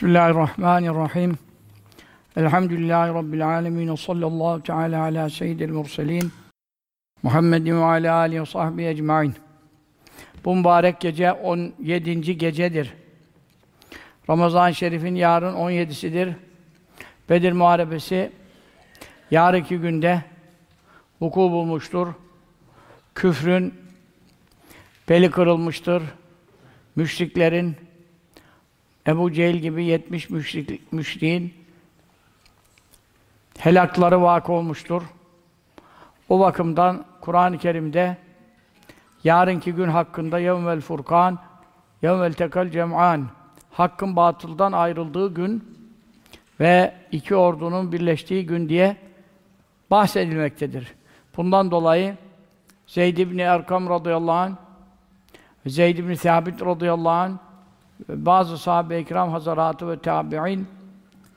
Bismillahirrahmanirrahim. Elhamdülillahi Rabbil alemin. Sallallahu teala ala seyyidil murselin. Muhammedin ve ala alihi ve sahbihi ecmain. Bu mübarek gece 17. gecedir. Ramazan-ı Şerif'in yarın 17'sidir. Bedir Muharebesi yarınki günde vuku bulmuştur. Küfrün beli kırılmıştır. Müşriklerin Ebu Cehil gibi 70 müşrik, müşriğin helakları vakı olmuştur. O bakımdan Kur'an-ı Kerim'de yarınki gün hakkında yevmel furkan, yevmel tekal cem'an hakkın batıldan ayrıldığı gün ve iki ordunun birleştiği gün diye bahsedilmektedir. Bundan dolayı Zeyd ibn Erkam radıyallahu anh Zeyd ibn Sabit radıyallahu anh bazı sahabe-i kiram hazaratı ve tabi'in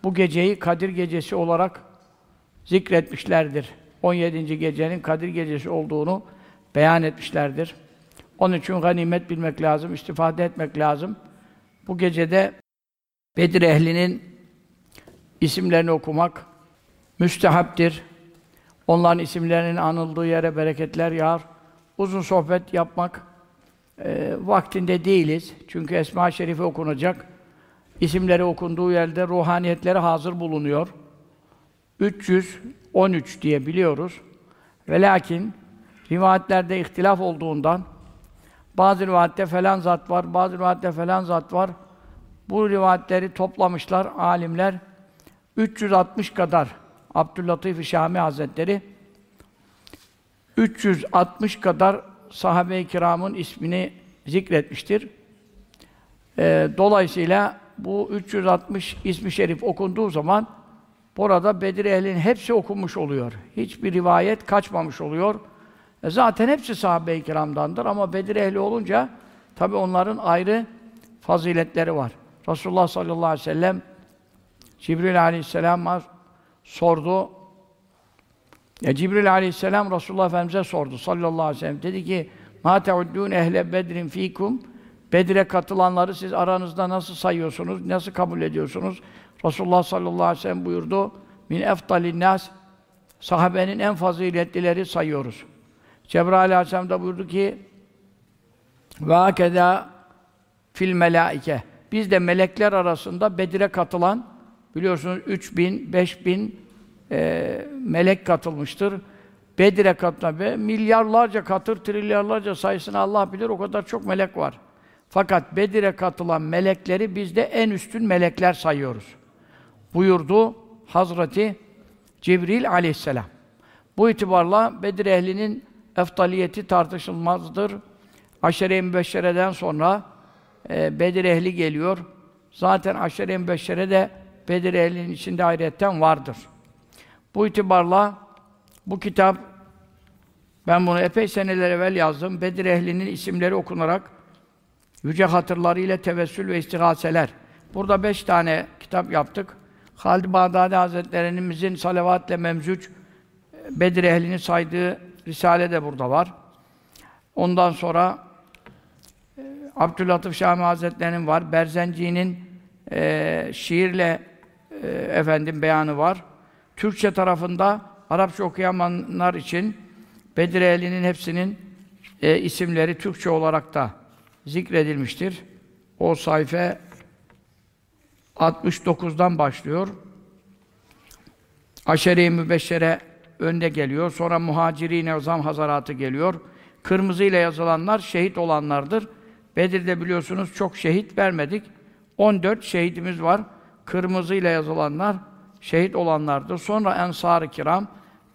bu geceyi Kadir gecesi olarak zikretmişlerdir. 17. gecenin Kadir gecesi olduğunu beyan etmişlerdir. Onun için ganimet bilmek lazım, istifade etmek lazım. Bu gecede Bedir ehlinin isimlerini okumak müstehaptir. Onların isimlerinin anıldığı yere bereketler yağar. Uzun sohbet yapmak e, vaktinde değiliz. Çünkü Esma-i Şerife okunacak. İsimleri okunduğu yerde ruhaniyetleri hazır bulunuyor. 313 diye biliyoruz. Ve lakin rivayetlerde ihtilaf olduğundan bazı rivayette falan zat var, bazı rivayette falan zat var. Bu rivayetleri toplamışlar alimler. 360 kadar Abdüllatif Şami Hazretleri 360 kadar sahabe-i kiramın ismini zikretmiştir. Ee, dolayısıyla bu 360 ismi şerif okunduğu zaman burada Bedir ehlinin hepsi okunmuş oluyor. Hiçbir rivayet kaçmamış oluyor. E zaten hepsi sahabe-i kiramdandır ama Bedir ehli olunca tabi onların ayrı faziletleri var. Resulullah sallallahu aleyhi ve sellem Cibril aleyhisselam sordu. Ya Cibril aleyhisselam Resulullah Efendimiz'e sordu sallallahu aleyhi ve sellem. Dedi ki: "Ma te'uddûn ehle bedrin fikum?" Bedir'e katılanları siz aranızda nasıl sayıyorsunuz? Nasıl kabul ediyorsunuz? Resulullah sallallahu aleyhi ve sellem buyurdu. Min eftalin nas sahabenin en faziletlileri sayıyoruz. Cebrail aleyhisselam da buyurdu ki: "Ve hakeza fil melaike." Biz de melekler arasında Bedir'e katılan biliyorsunuz 3000, 5000 e, melek katılmıştır. Bedir'e katılan ve milyarlarca katır, trilyarlarca sayısını Allah bilir o kadar çok melek var. Fakat Bedir'e katılan melekleri biz de en üstün melekler sayıyoruz. Buyurdu Hazreti Cibril aleyhisselam. Bu itibarla Bedir ehlinin eftaliyeti tartışılmazdır. Aşere-i Mübeşşere'den sonra e, Bedir ehli geliyor. Zaten Aşere-i Mübeşşere de Bedir ehlinin içinde ayrıyetten vardır. Bu itibarla bu kitap ben bunu epey seneler evvel yazdım. Bedir ehlinin isimleri okunarak yüce hatırları ile tevessül ve istigaseler. Burada beş tane kitap yaptık. Halid Bağdadi Hazretlerimizin salavatle memzüc Bedir ehlini saydığı risale de burada var. Ondan sonra e, Abdülatif Şami Hazretleri'nin var. Berzenci'nin e, şiirle e, efendim beyanı var. Türkçe tarafında Arapça okuyamanlar için Bedir ehlinin hepsinin e, isimleri Türkçe olarak da zikredilmiştir. O sayfa 69'dan başlıyor. Aşere-i Mübeşşere önde geliyor. Sonra Muhacirine Zam Hazaratı geliyor. Kırmızı ile yazılanlar şehit olanlardır. Bedir'de biliyorsunuz çok şehit vermedik. 14 şehidimiz var. Kırmızı ile yazılanlar şehit olanlardır. Sonra Ensar-ı Kiram,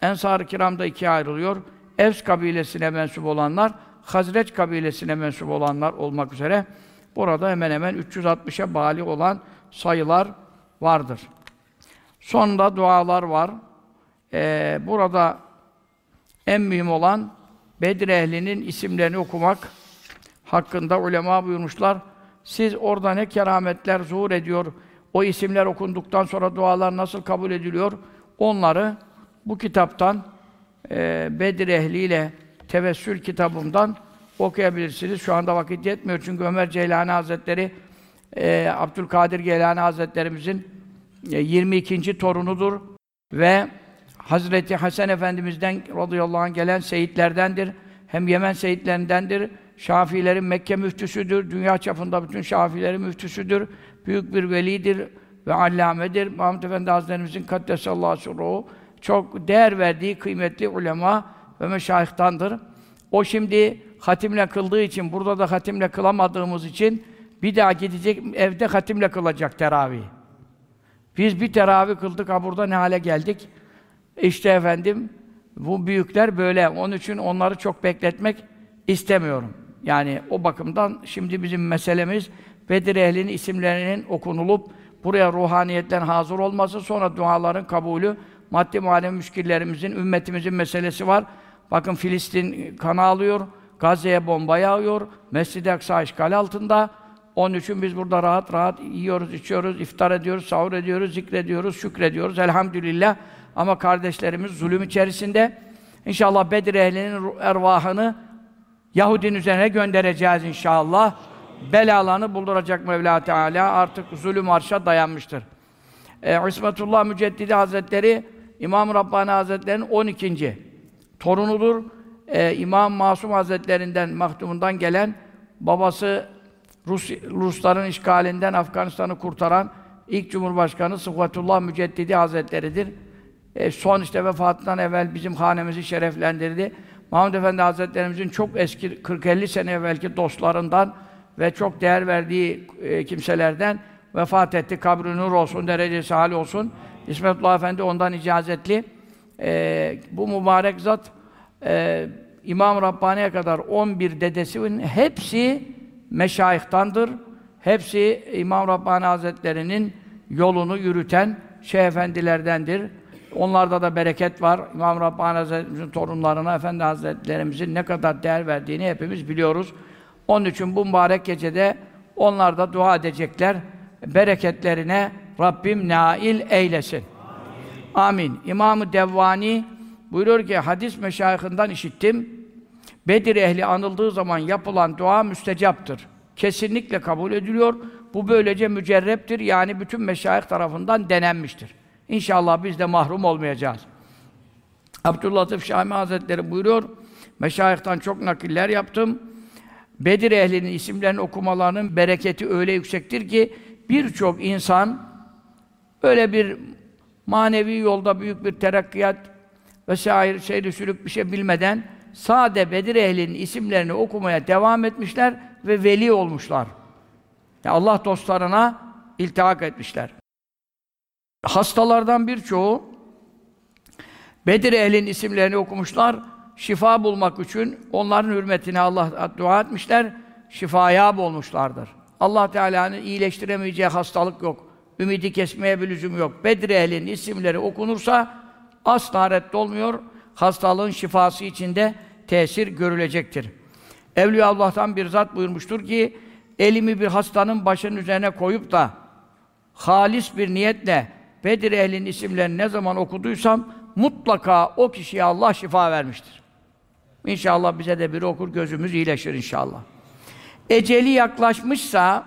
Ensar-ı Kiram da ikiye ayrılıyor. Evs kabilesine mensup olanlar, Hazreç kabilesine mensup olanlar olmak üzere burada hemen hemen 360'a bali olan sayılar vardır. Sonunda dualar var. Ee, burada en mühim olan Bedir ehlinin isimlerini okumak hakkında ulema buyurmuşlar. Siz orada ne kerametler zuhur ediyor, o isimler okunduktan sonra dualar nasıl kabul ediliyor? Onları bu kitaptan e, Bedir ehliyle tevessül kitabımdan okuyabilirsiniz. Şu anda vakit yetmiyor çünkü Ömer Ceylani Hazretleri e, Abdülkadir Geylani Hazretlerimizin e, 22. torunudur ve Hazreti Hasan Efendimiz'den radıyallahu anh gelen seyitlerdendir. Hem Yemen seyitlerindendir. Şafiilerin Mekke müftüsüdür. Dünya çapında bütün Şafiilerin müftüsüdür. Büyük bir velidir ve allamedir. Mahmud Efendi Hazretlerimizin Kaddesallahu sürruhu çok değer verdiği kıymetli ulema ve meşayihtandır. O şimdi hatimle kıldığı için, burada da hatimle kılamadığımız için bir daha gidecek, evde hatimle kılacak teravih. Biz bir teravih kıldık, ha burada ne hale geldik? İşte efendim, bu büyükler böyle. Onun için onları çok bekletmek istemiyorum. Yani o bakımdan şimdi bizim meselemiz Bedir ehlinin isimlerinin okunulup buraya ruhaniyetten hazır olması, sonra duaların kabulü, maddi manevi müşkillerimizin, ümmetimizin meselesi var. Bakın Filistin kanı alıyor, Gazze'ye bomba yağıyor, Mescid-i Aksa işgal altında. Onun için biz burada rahat rahat yiyoruz, içiyoruz, iftar ediyoruz, sahur ediyoruz, zikrediyoruz, şükrediyoruz. Elhamdülillah. Ama kardeşlerimiz zulüm içerisinde. İnşallah Bedir ehlinin ervahını Yahudinin üzerine göndereceğiz inşallah. Belalarını bulduracak Mevla Teala artık zulüm arşa dayanmıştır. Ee, İsmetullah Müceddidi Hazretleri İmam Rabbani Hazretleri'nin 12. torunudur. Ee, İmam Masum Hazretlerinden, mahdumundan gelen babası Rus, Rusların işgalinden Afganistan'ı kurtaran ilk Cumhurbaşkanı Sıhhatullah Müceddidi Hazretleri'dir. E, son işte vefatından evvel bizim hanemizi şereflendirdi. Mahmud Efendi Hazretlerimizin çok eski 40-50 sene evvelki dostlarından ve çok değer verdiği e, kimselerden vefat etti. Kabri nur olsun, derecesi hal olsun. İsmetullah Efendi ondan icazetli. E, bu mübarek zat e, İmam Rabbani'ye kadar 11 dedesinin hepsi meşayihtandır. Hepsi İmam Rabbani Hazretleri'nin yolunu yürüten şeyh efendilerdendir. Onlarda da bereket var. İmam Rabbani Hazretlerimizin torunlarına Efendi Hazretlerimizin ne kadar değer verdiğini hepimiz biliyoruz. Onun için bu mübarek gecede onlar da dua edecekler. Bereketlerine Rabbim nail eylesin. Amin. Amin. İmam-ı Devvani buyuruyor ki hadis meşayihinden işittim. Bedir ehli anıldığı zaman yapılan dua müstecaptır. Kesinlikle kabul ediliyor. Bu böylece mücerreptir. Yani bütün meşayih tarafından denenmiştir. İnşallah biz de mahrum olmayacağız. Abdüllatif Şami Hazretleri buyuruyor, meşayihtan çok nakiller yaptım. Bedir ehlinin isimlerini okumalarının bereketi öyle yüksektir ki birçok insan öyle bir manevi yolda büyük bir terakkiyat vesaire seyri sülük bir şey bilmeden sade Bedir ehlinin isimlerini okumaya devam etmişler ve veli olmuşlar. Yani Allah dostlarına iltihak etmişler. Hastalardan birçoğu Bedir ehlin isimlerini okumuşlar. Şifa bulmak için onların hürmetine Allah dua etmişler. Şifaya olmuşlardır. Allah Teala'nın iyileştiremeyeceği hastalık yok. Ümidi kesmeye bir lüzum yok. Bedir ehlin isimleri okunursa asla reddolmuyor. Hastalığın şifası içinde tesir görülecektir. Evliya Allah'tan bir zat buyurmuştur ki elimi bir hastanın başının üzerine koyup da halis bir niyetle Bedir ehlinin isimlerini ne zaman okuduysam mutlaka o kişiye Allah şifa vermiştir. İnşallah bize de biri okur, gözümüz iyileşir inşallah. Eceli yaklaşmışsa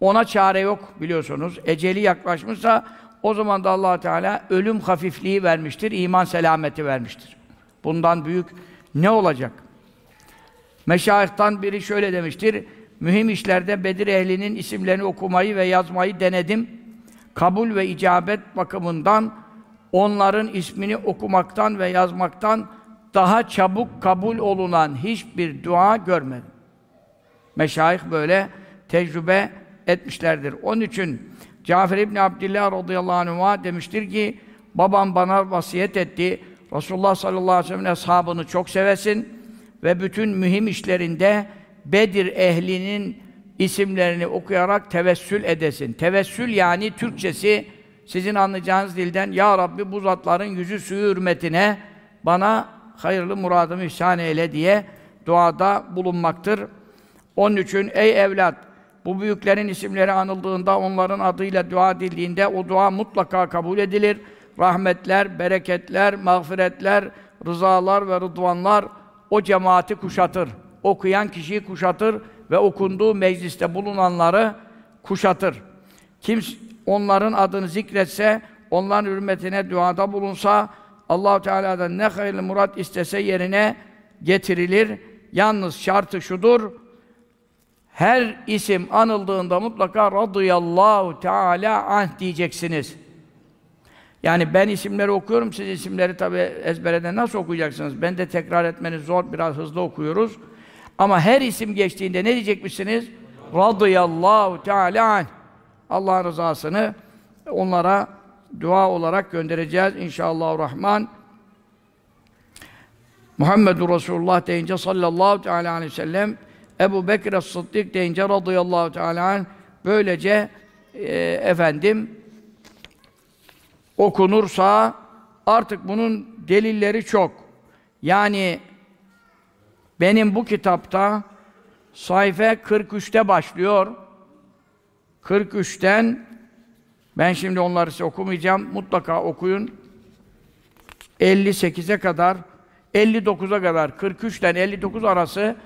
ona çare yok biliyorsunuz. Eceli yaklaşmışsa o zaman da Allah Teala ölüm hafifliği vermiştir, iman selameti vermiştir. Bundan büyük ne olacak? Meşayihtan biri şöyle demiştir. Mühim işlerde Bedir ehlinin isimlerini okumayı ve yazmayı denedim kabul ve icabet bakımından onların ismini okumaktan ve yazmaktan daha çabuk kabul olunan hiçbir dua görmedim. Meşayih böyle tecrübe etmişlerdir. Onun için Cafer İbni Abdillah radıyallahu anh'a demiştir ki babam bana vasiyet etti. Resulullah sallallahu aleyhi ve sellem ashabını çok sevesin ve bütün mühim işlerinde Bedir ehlinin isimlerini okuyarak tevessül edesin. Tevessül yani Türkçesi sizin anlayacağınız dilden Ya Rabbi bu zatların yüzü suyu hürmetine bana hayırlı muradımı ihsan eyle diye duada bulunmaktır. Onun için ey evlat bu büyüklerin isimleri anıldığında, onların adıyla dua edildiğinde o dua mutlaka kabul edilir. Rahmetler, bereketler, mağfiretler, rızalar ve rıdvanlar o cemaati kuşatır. Okuyan kişiyi kuşatır ve okunduğu mecliste bulunanları kuşatır. Kim onların adını zikretse, onların hürmetine duada bulunsa, Allahu Teala'dan ne hayırlı murat istese yerine getirilir. Yalnız şartı şudur, her isim anıldığında mutlaka radıyallahu teala anh diyeceksiniz. Yani ben isimleri okuyorum, siz isimleri tabi ezbereden nasıl okuyacaksınız? Ben de tekrar etmeniz zor, biraz hızlı okuyoruz. Ama her isim geçtiğinde ne diyecekmişsiniz? Radıyallahu teala anh. Allah'ın rızasını onlara dua olarak göndereceğiz inşallah rahman. Muhammedur Resulullah deyince sallallahu teala aleyhi ve sellem Ebu Bekir Sıddık deyince radıyallahu teala anh, böylece e, efendim okunursa artık bunun delilleri çok. Yani benim bu kitapta sayfa 43'te başlıyor. 43'ten ben şimdi onları size okumayacağım. Mutlaka okuyun. 58'e kadar 59'a kadar 43'ten 59 arası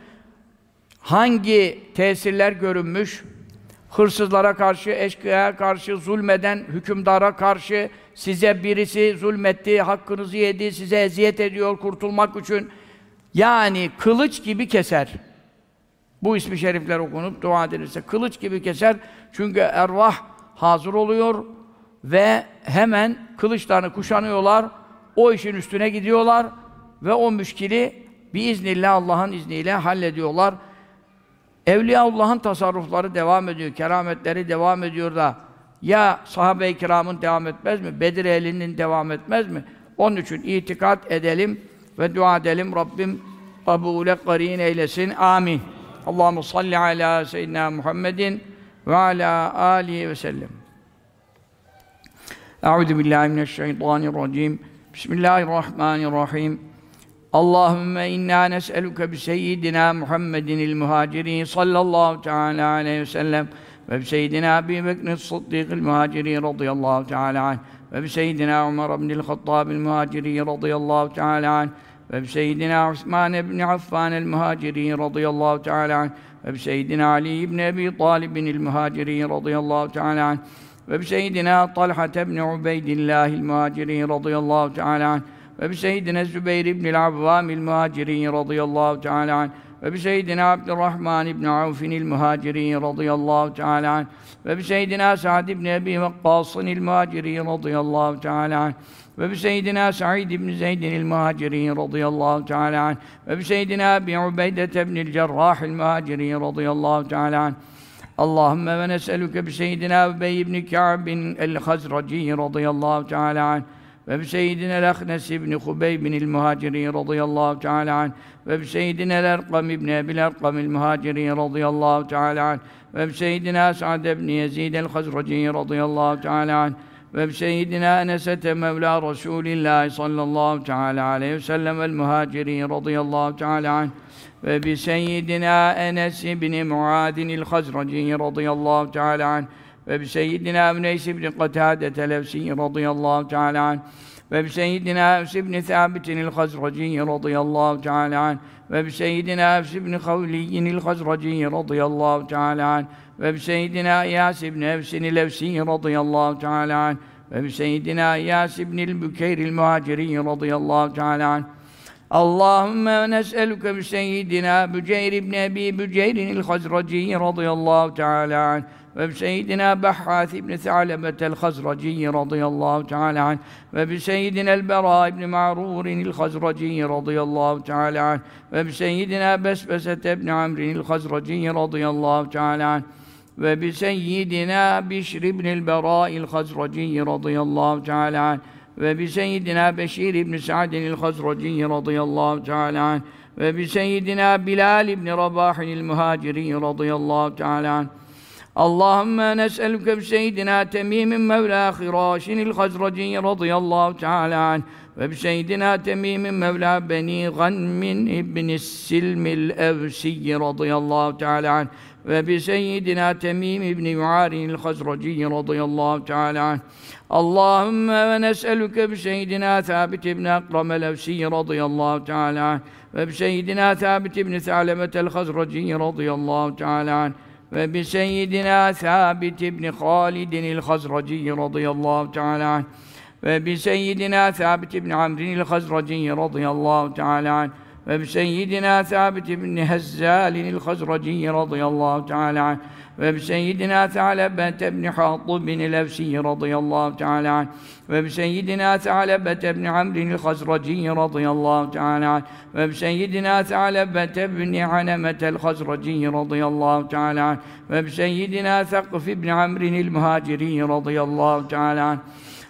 hangi tesirler görünmüş? Hırsızlara karşı, eşkıyaya karşı, zulmeden hükümdara karşı, size birisi zulmetti, hakkınızı yedi, size eziyet ediyor kurtulmak için. Yani kılıç gibi keser. Bu ismi şerifler okunup dua edilirse kılıç gibi keser. Çünkü ervah hazır oluyor ve hemen kılıçlarını kuşanıyorlar. O işin üstüne gidiyorlar ve o müşkili biiznillah Allah'ın izniyle hallediyorlar. Evliyaullah'ın tasarrufları devam ediyor, kerametleri devam ediyor da ya sahabe-i kiramın devam etmez mi? Bedir ehlinin devam etmez mi? Onun için itikat edelim ve dua edelim. Rabbim kabule karin eylesin. Amin. Allahu salli ala seyyidina Muhammedin ve ala alihi ve sellem. Euzu billahi mineşşeytanirracim. Bismillahirrahmanirrahim. Allahümme inna nes'eluke bi seyyidina Muhammedin muhaciri sallallahu teala aleyhi ve sellem ve bi seyyidina Ebi Bekir Sıddık muhaciri radıyallahu teala anh ve bi seyyidina Ömer ibn el-Hattab muhaciri radıyallahu teala anh ve seyyidina Osman ibn Affan muhaciri radıyallahu teala anh ve seyyidina Ali ibn Ebi Talib muhaciri radıyallahu teala anh ve seyyidina Talha ibn Ubeydillah muhaciri radıyallahu teala anh ve seyyidina Zübeyir ibn el-Avvam el-Muhacirin radıyallahu teala anh ve bi seyyidina Abdurrahman ibn Avfin el-Muhacirin radıyallahu teala anh ve bi seyyidina Sa'd ibn Ebi Vakkas'ın el-Muhacirin radıyallahu teala anh ve bi seyyidina Sa'id ibn Zeyd el-Muhacirin radıyallahu teala anh ve bi seyyidina Ebi Ubeyde ibn el-Cerrah el-Muhacirin radıyallahu teala anh Allahümme ve nes'eluke bi seyyidina Übey ibn Ka'bin el-Hazraci radıyallahu teala anh ve bi seyyidina el-Ahnes ibn Hubeyb el-Muhaciri radıyallahu teala anh ve bi seyyidina el-Erkam ibn Ebil Erkam el-Muhaciri radıyallahu teala anh ve bi seyyidina Sa'd ibn Yezid el-Hazraci radıyallahu teala anh ve bi seyyidina Enesete Mevla Resulillah sallallahu teala aleyhi ve sellem el-Muhaciri radıyallahu teala anh ve bi seyyidina Enes ibn Muadin el-Hazraci radıyallahu teala anh ve bi seyyidina Üneys ibn Katade Televsi radıyallahu teala anh ve bi seyyidina Evs ibn Thabit'in el-Hazraci radıyallahu teala anh ve bi seyyidina İyas ibn Evs'in el-Evsi radıyallahu teala anh ve bi seyyidina İyas ibn el-Bükeyr el-Muhaciri radıyallahu teala anh Allahümme nes'eluke bi seyyidina Büceyr ibn Ebi Büceyr'in el-Hazraci radıyallahu teala anh ve seyyidina Behhâth ibn Tha'lebet el-Hazraci radıyallahu teala anh. Ve bi seyyidina el-Bera ibn Ma'rur'in el-Hazraci radıyallahu teala anh. Ve bi seyyidina Besbeset ibn Amr'in el-Hazraci radıyallahu teala anh. Ve bi seyyidina Bişr ibn el-Bera el-Hazraci radıyallahu teala anh. Ve bi seyyidina Beşir ibn Sa'd el-Hazraci radıyallahu teala anh. Ve bi seyyidina Bilal ibn Rabah el-Muhaciri radıyallahu teala anh Allahümme nes'eluke bi seyyidina Temim Mevla Khiraşin el-Hazraci radıyallahu teala anh ve bi seyyidina Temim Mevla Beni Ganmin ibn Silm el-Evsi radıyallahu teala anh ve bi seyyidina Temim ibn Yuarin el-Hazraci radıyallahu teala anh Allahümme ve nes'eluke bi seyyidina Thabit ibn Akram el-Evsi radıyallahu teala anh ve bi seyyidina Thabit ibn Tha'lemet وبسيدنا ثابت بن خالد الخزرجي رضي الله تعالى عنه. وبسيدنا ثابت بن عمرو الخزرجي رضي الله تعالى عنه. وبسيدنا ثابت بن هزال الخزرجي رضي الله تعالى عنه. ve bi seyyidina Teala ibn Hatib bin el-Evsi radıyallahu teala anh ve bi seyyidina Teala ibn Amr el-Hazraci radıyallahu teala anh ve bi seyyidina Teala ibn Hanemet el-Hazraci radıyallahu teala anh ve bi seyyidina Thaqif ibn Amr el-Muhaciri radıyallahu teala anh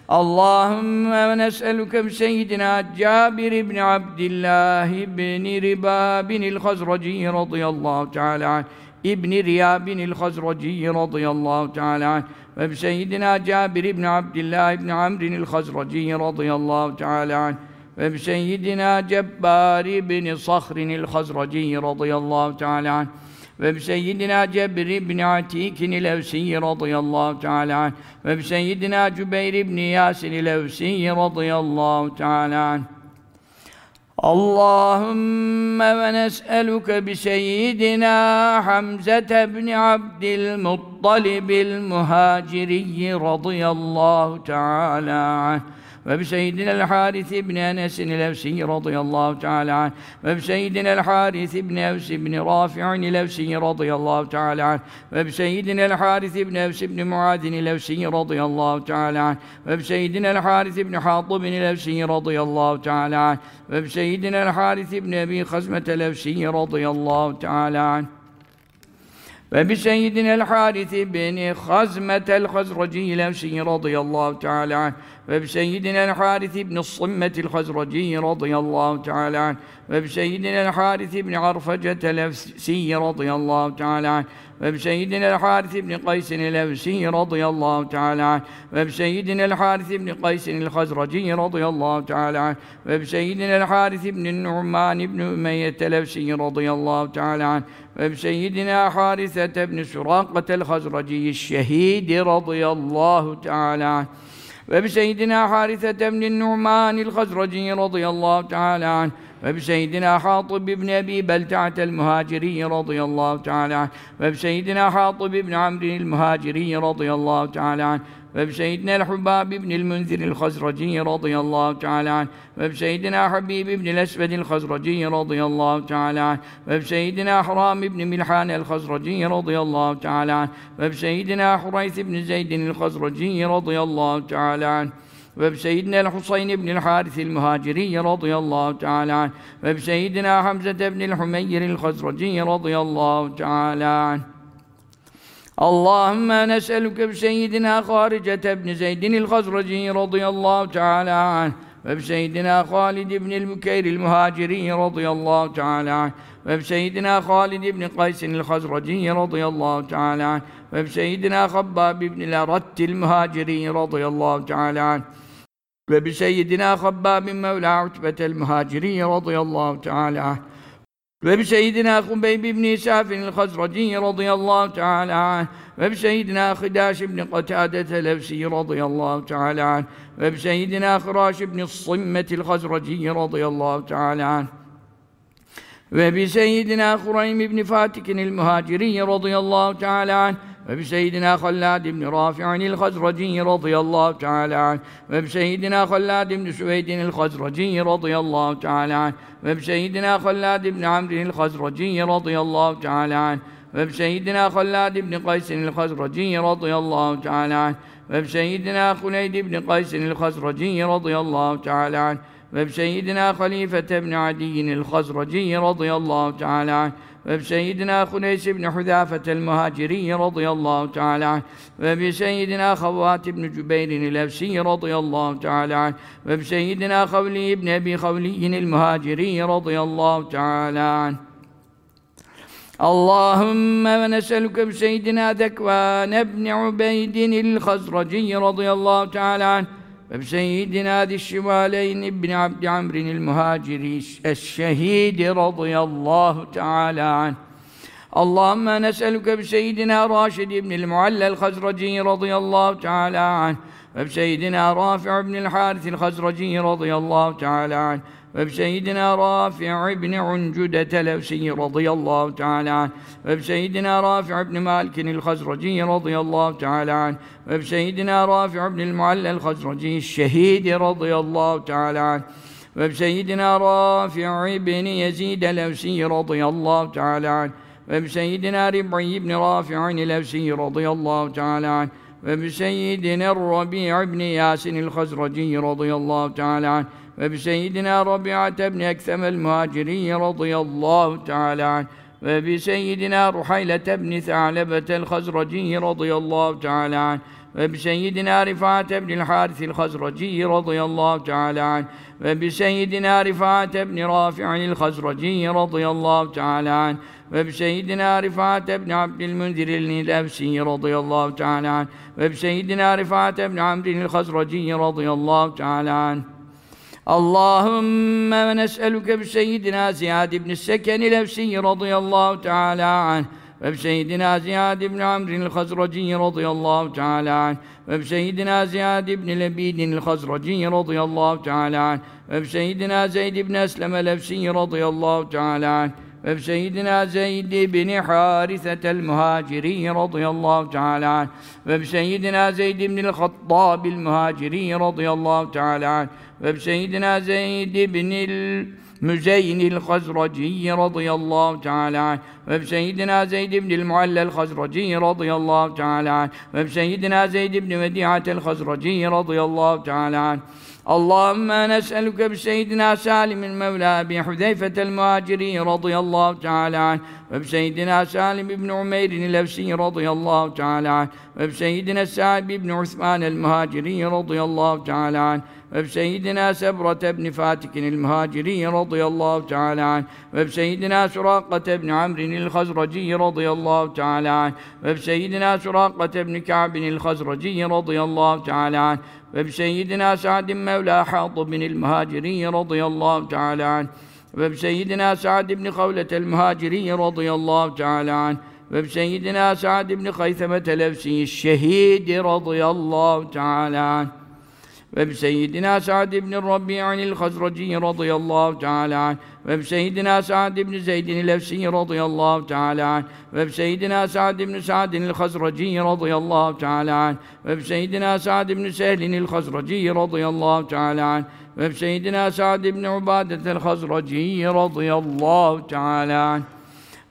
Allahümme ve nes'eluke bi seyyidina Cabir ibn Abdillah ibn Ribab bin el-Hazraci radıyallahu teala anh İbni Riya bin el Hazraci radıyallahu teala anh ve bi seyyidina Cabir ibn Abdullah ibn Amr el Hazraci radıyallahu teala anh ve bi seyyidina Cebbar ibn Sahr el Hazraci radıyallahu teala anh ve bi seyyidina Cebir ibn Atik el Evsi radıyallahu teala anh ve bi seyyidina Cübeyr ibn Yasin el Evsi radıyallahu teala anh. Allahümme ve nes'eluke bi seyyidina Hamzete bin Abdülmuttalib el muhaciri radıyallahu teala anh ve bi seyyidinel Haris ibn Enes el-Evsi radıyallahu teala anh ve bi seyyidinel Haris ibn Evs ibn Rafi'in el-Evsi radıyallahu teala anh ve bi seyyidinel Haris ibn Evs ibn Muad el-Evsi radıyallahu teala anh ve bi seyyidinel Haris ibn Hatib el-Evsi radıyallahu teala anh ve bi seyyidinel Haris ibn Ebi Hazmet el-Evsi radıyallahu teala anh ve bi seyyidinel Haris ibn Hazmet el-Hazraci el-Evsi radıyallahu teala anh ve bi seyyidina el-Haris ibn Sımmet el-Hazraci radıyallahu teala anh ve bi seyyidina el-Haris ibn Arface el-Efsi radıyallahu teala anh ve bi seyyidina el-Haris ibn Kays el-Efsi radıyallahu teala anh ve bi seyyidina el-Haris ibn Kays el-Hazraci radıyallahu teala anh ve bi seyyidina el-Haris ibn Nu'man ibn Ümeyye el-Efsi radıyallahu teala anh ve bi seyyidina Harise ibn Suraqe el-Hazraci Şehid radıyallahu teala anh ve bi seyyidina Harise temnin Numanil Hazraci radıyallahu teala anh. Ve bi seyyidina Hatib ibn Ebi Belta'tel Muhaciri radıyallahu teala anh. Ve bi seyyidina Hatib ibn Amr'il Muhaciri radıyallahu teala anh رضي الله تعالى عنه وبسيدنا الحباب بن المنذر الخزرجي رضي الله تعالى عنه وبسيدنا حبيب بن الأسود الخزرجي رضي الله تعالى عنه وبسيدنا حرام بن ملحان الخزرجي رضي الله تعالى عنه وبسيدنا حريث بن زيد الخزرجي رضي الله تعالى عنه وبسيدنا الحسين بن الحارث المهاجري رضي الله تعالى عنه وبسيدنا حمزة بن الحمير الخزرجي رضي الله تعالى عنه Allahümme nes'elüke bi seyyidina Haricete ibn Zeydin el Hazraci radıyallahu teala anh ve bi seyyidina Halid ibn el Mükeyr el Muhaciri radıyallahu teala anh ve bi seyyidina Halid ibn Kays el Hazraci radıyallahu teala anh ve bi seyyidina Habbab ibn el Aratti el Muhaciri radıyallahu teala anh ve bi seyyidina Habbab Mevla Utbetel Muhaciri radıyallahu teala anh ve bi seyyidina Hubeyn ibn Sa'fin'il Hazraci radıyallahu teala anh. Ve bi seyyidina Hidaş ibn Katâdet el-Evsi radıyallahu teala anh. Ve bi seyyidina Hıraş ibn Simmetil Hazraci radıyallahu teala وبسيدنا خريم بن فاتك المهاجري رضي الله تعالى عنه وبسيدنا خلاد بن رافع الخزرجي رضي الله تعالى عنه وبسيدنا خلاد بن سويد الخزرجي رضي الله تعالى عنه وبسيدنا خلاد بن عمرو الخزرجي رضي الله تعالى عنه وبسيدنا خلاد بن قيس الخزرجي رضي الله تعالى عنه وبسيدنا خليد بن قيس الخزرجي رضي الله تعالى عنه وبسيدنا خليفة بن عدي الخزرجي رضي الله تعالى عنه. وبسيدنا خنيس بن حذافة المهاجري رضي الله تعالى عنه. وبسيدنا خوات بن جبير الأوسي رضي الله تعالى عنه. وبسيدنا خولي بن أبي خولي المهاجري رضي الله تعالى عنه. اللهم ونسألك بسيدنا ذكوان بن عبيد الخزرجي رضي الله تعالى عنه. وبسيدنا ذي الشمالين بن عبد عمرو المهاجري الشهيد رضي الله تعالى عنه اللهم نسألك بسيدنا راشد بن المعلى الخزرجي رضي الله تعالى عنه وبسيدنا رافع بن الحارث الخزرجي رضي الله تعالى عنه وبسيدنا رافع بن عنجدة الأوسي رضي الله تعالى عنه وبسيدنا رافع بن مالك الخزرجي رضي الله تعالى عنه وبسيدنا رافع بن المعلى الخزرجي الشهيد رضي الله تعالى عنه وبسيدنا رافع بن يزيد الأوسي رضي الله تعالى عنه وبسيدنا ربعي بن رافع الأوسي رضي الله تعالى عنه وبسيدنا الربيع بن ياسن الخزرجي رضي الله تعالى عنه وبسيدنا ربيعة بن أكثم المهاجري رضي الله تعالى عنه وبسيدنا رحيلة بن ثعلبة الخزرجي رضي الله تعالى عنه وبسيدنا رفاعة بن الحارث الخزرجي رضي الله تعالى عنه وبسيدنا رفاعة بن رافع الخزرجي رضي الله تعالى عنه وبسيدنا رفاعة بن عبد المنذر النفسي رضي الله تعالى عنه وبسيدنا رفاعة بن عمرو الخزرجي رضي الله تعالى عنه Allahümme ve nes'eluke bi seyyidina Ziyad ibn Sekeni lefsiyi radıyallahu teala anh. Ve bi seyyidina Ziyad ibn Amr'il Hazraciyi radıyallahu teala anh. Ve bi seyyidina Ziyad ibn Lebid'il Hazraciyi radıyallahu teala anh. Ve bi seyyidina Zeyd ibn Esleme lefsiyi radıyallahu teala anh. Ve bi seyyidina Zeyd ibn Harisetel Muhaciri radıyallahu teala anh. Ve bi seyyidina Zeyd ibn el Hattabil Muhaciri radıyallahu teala anh ve seyyidina Zeyd ibnil Müzeynil Hazraci radıyallahu teala وبسيدنا زيد بن المعلى الخزرجي رضي الله تعالى عنه. وبسيدنا زيد بن وديعة الخزرجي رضي الله تعالى عنه. اللهم نسألك بسيدنا سالم المولى أبي حذيفة المهاجري رضي الله تعالى عنه. وبسيدنا سالم بن عمير الأوسي رضي الله تعالى عنه. وبسيدنا السعد بن عثمان المهاجري رضي الله تعالى عنه. وبسيدنا سبرة بن فاتك المهاجري رضي الله تعالى عنه. وبسيدنا سراقة بن عمرو el-Hazraci radıyallahu teala ve Seyyidina Surakate ibn Ka'b el-Hazraci radıyallahu teala anh ve Seyyidina Sa'd Mevla Hatib el-Muhaciri radıyallahu teala anh ve Seyyidina Sa'd ibn Kavlet el-Muhaciri radıyallahu teala ve Seyyidina Sa'd ibn Kaytheme Televsi şehidi radıyallahu teala anh ve bi seyyidina Sa'd ibn Rabi'anil Hazraci radıyallahu teala anh ve bi seyyidina Sa'd ibn Zeydin el-Efsi radıyallahu teala anh ve bi seyyidina Sa'd ibn Sa'din el-Hazraci radıyallahu teala anh ve bi seyyidina Sa'd ibn Sehlin el-Hazraci radıyallahu teala anh ve bi seyyidina Sa'd ibn Ubadet el-Hazraci radıyallahu teala anh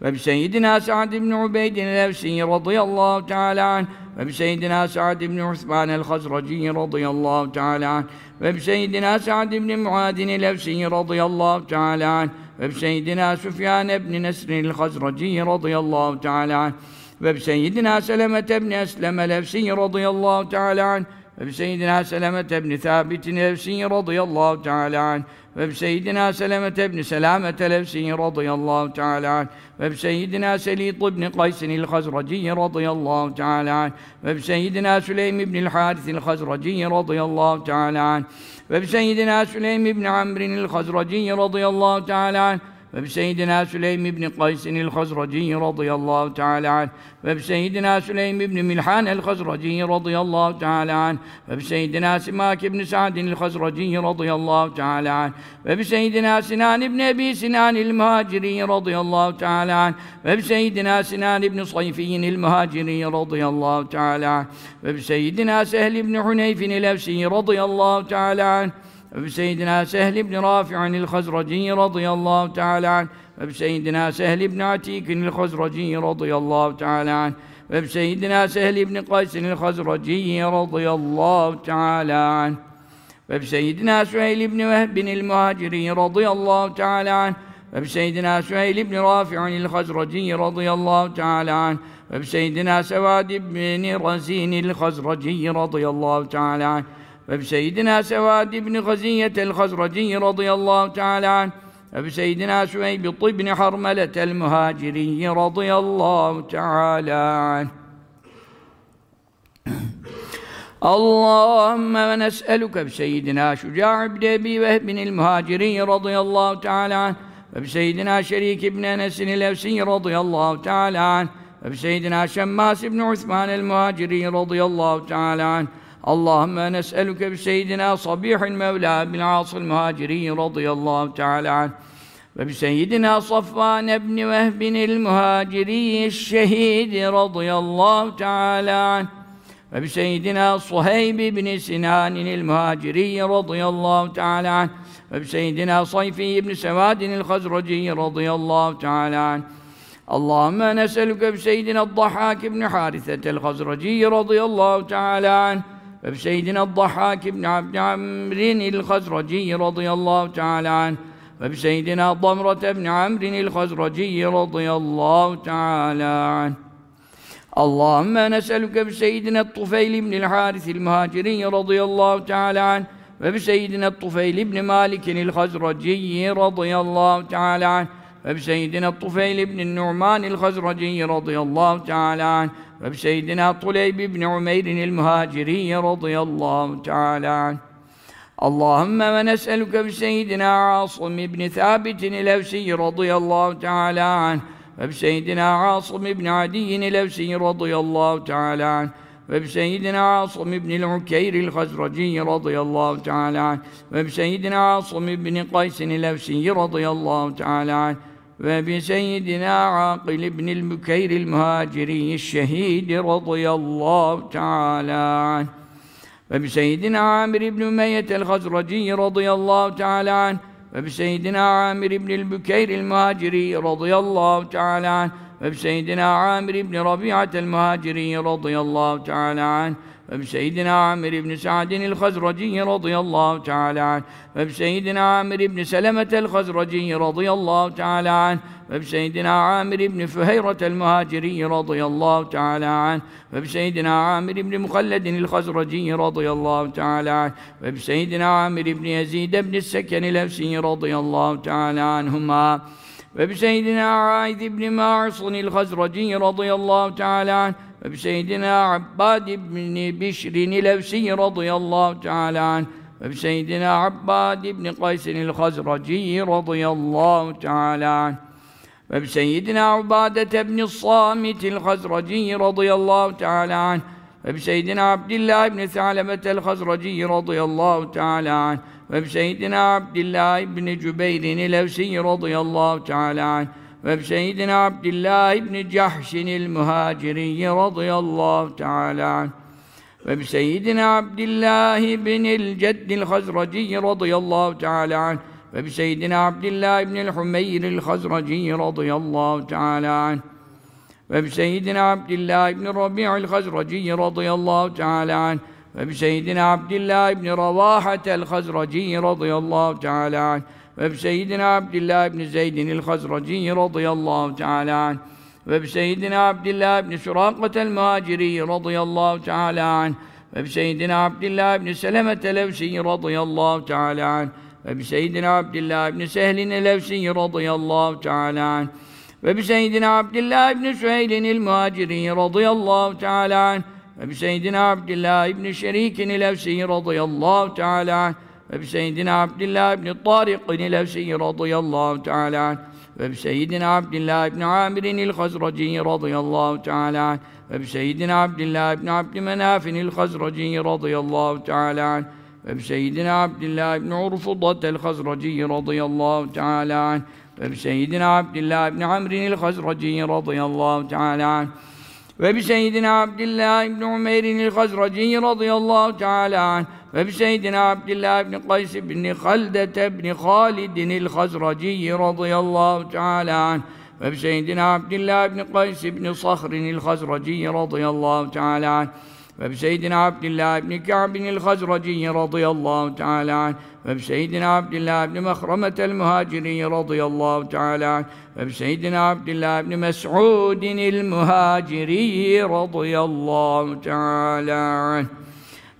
ve bi seyyidina Sa'd ibn Ubeydin el-Efsi radıyallahu teala anh وبسيدنا سعد بن عثمان الخزرجي رضي الله تعالى عنه وبسيدنا سعد بن معاذ الأوسي رضي الله تعالى عنه وبسيدنا سفيان بن نسر الخزرجي رضي الله تعالى عنه وبسيدنا سلمة بن أسلم الأوسي رضي الله تعالى عنه وبسيدنا سلمة بن ثابت الأوسي رضي الله تعالى عنه وبسيدنا سلمة بن سلامة الأوسي رضي الله تعالى عنه وبسيدنا سليط بن قيس الخزرجي رضي الله تعالى عنه وبسيدنا سليم بن الحارث الخزرجي رضي الله تعالى عنه وبسيدنا سليم بن عمرو الخزرجي رضي الله تعالى عنه وبسيدنا سليم بن قيس الخزرجي رضي الله تعالى عنه. وبسيدنا سليم بن ملحان الخزرجي رضي الله تعالى عنه. وبسيدنا سماك بن سعد الخزرجي رضي الله تعالى عنه. وبسيدنا سنان بن أبي سنان المهاجري رضي الله تعالى عنه. وبسيدنا سنان بن صيفي المهاجري رضي الله تعالى عنه. وبسيدنا سهل بن حنيف الأوسي رضي الله تعالى عنه. وبسيدنا سهل بن رافع الخزرجي رضي الله تعالى عنه. وبسيدنا سهل بن عتيك الخزرجي رضي الله تعالى عنه. وبسيدنا سهل بن قيس الخزرجي رضي الله تعالى عنه. وبسيدنا سهيل بن وهب المهاجري رضي الله تعالى عنه. وبسيدنا سهيل بن رافع الخزرجي رضي الله تعالى عنه. وبسيدنا سواد بن رزين الخزرجي رضي الله تعالى عنه. وبسيدنا سواد بن غزية الخزرجي رضي الله تعالى عنه وبسيدنا سويب بن حرملة المهاجري رضي الله تعالى عنه اللهم ونسألك بسيدنا شجاع بن أبي وهب المهاجري رضي الله تعالى عنه وبسيدنا شريك بن أنس الأوسي رضي الله تعالى عنه وبسيدنا شماس بن عثمان المهاجري رضي الله تعالى عنه اللهم نسألك بسيدنا صبيح المولى بن العاص المهاجري رضي الله تعالى عنه وبسيدنا صفوان بن وهب المهاجري الشهيد رضي الله تعالى عنه وبسيدنا صهيب بن سنان المهاجري رضي الله تعالى عنه وبسيدنا صيفي بن سواد الخزرجي رضي الله تعالى عنه. اللهم نسألك بسيدنا الضحاك بن حارثة الخزرجي رضي الله تعالى عنه ve Seyyidina Dhahhak ibn Abd Amr el-Hazraci radıyallahu teala anh ve Seyyidina Damrat ibn Amr el-Hazraci radıyallahu teala anh Allahümme neselüke bi seyyidine Tufeyl ibn el Haris el Muhacirin radıyallahu teala anh ve bi seyyidine Tufeyl ibn Malik el Hazraci radıyallahu teala anh وبسيدنا الطفيل بن النعمان الخزرجي رضي الله تعالى عنه وبسيدنا طليب بن عمير المهاجري رضي الله تعالى عنه. اللهم ونسألك بسيدنا عاصم بن ثابت الأوسي رضي الله تعالى عنه وبسيدنا عاصم بن عدي الأوسي رضي الله تعالى عنه وبسيدنا عاصم بن العكير الخزرجي رضي الله تعالى عنه وبسيدنا عاصم بن قيس الأوسي رضي الله تعالى عنه. وبسيدنا عاقل بن البكير المهاجري الشهيد رضي الله تعالى عنه. وبسيدنا عامر بن أمية الخزرجي رضي الله تعالى عنه. وبسيدنا عامر بن البكير المهاجري رضي الله تعالى عنه. وبسيدنا عامر بن ربيعة المهاجري رضي الله تعالى عنه. وبسيدنا عامر بن سعد الخزرجي رضي الله تعالى عنه. وبسيدنا عامر بن سلمة الخزرجي رضي الله تعالى عنه. وبسيدنا عامر بن فهيرة المهاجري رضي الله تعالى عنه. وبسيدنا عامر بن مخلد الخزرجي رضي الله تعالى عنه. وبسيدنا عامر بن يزيد بن السكن الأوسي رضي الله تعالى عنهما. وبسيدنا عايذ بن معص الخزرجي رضي الله تعالى عنه. وبسيدنا عباد بن بشر الأوسي رضي الله تعالى عنه وبسيدنا عباد بن قيس الخزرجي رضي الله تعالى عنه وبسيدنا عبادة بن الصامت الخزرجي رضي الله تعالى عنه وبسيدنا عبد الله بن ثعلبة الخزرجي رضي الله تعالى عنه وبسيدنا عبد الله بن جبير الأوسي رضي الله تعالى عنه ve seyyidina Abdullah ibn Cahşinil Muhaciri radıyallahu teala anh ve seyyidina Abdullah ibn el-Jed Ceddil Hazraci radıyallahu teala anh ve bi seyyidina Abdullah ibn el-Humayir Humeyril Hazraci radıyallahu teala anh ve bi seyyidina Abdullah ibn Rabi'il Hazraci radıyallahu teala anh ve bi seyyidina Abdullah ibn Ravahatel Hazraci radıyallahu teala anh ve bi seyyidina Abdillah ibn Zeydin el Hazraci radıyallahu teala anh ve bi seyyidina Abdillah ibn Surakat el Muhaciri radıyallahu teala anh ve bi seyyidina Abdillah ibn Selemet el Evsi radıyallahu teala anh ve bi seyyidina Abdillah ibn Sehlin el Evsi radıyallahu teala anh ve bi seyyidina Abdillah ibn Süheylin el Muhaciri radıyallahu teala anh ve bi seyyidina Abdillah ibn Şerikin el Evsi radıyallahu teala anh ve bi seyyidina Abdillah ibn Tariq ibn Levsi radıyallahu teala ve bi seyyidina Abdillah ibn Amir el-Hazraci radıyallahu teala anh ve bi seyyidina Abdillah ibn Abdümenaf el-Hazraci radıyallahu teala anh ve bi seyyidina Abdillah ibn Urfudat el-Hazraci radıyallahu teala anh ve bi seyyidina Abdillah ibn Amr el-Hazraci radıyallahu teala anh ve bi seyyidina Abdullah ibn Umeyr el-Hazraci radıyallahu teala ve bi seyyidina Abdullah ibn Kays ibn Halde ibn Halid el-Hazraci radıyallahu teala ve bi seyyidina Abdullah ibn Kays ibn Sahr el-Hazraci radıyallahu teala وبسيدنا عبد الله بن كعب الخزرجي رضي الله تعالى عنه وبسيدنا عبد الله بن مخرمة المهاجري رضي الله تعالى عنه وبسيدنا عبد الله بن مسعود المهاجري رضي الله تعالى عنه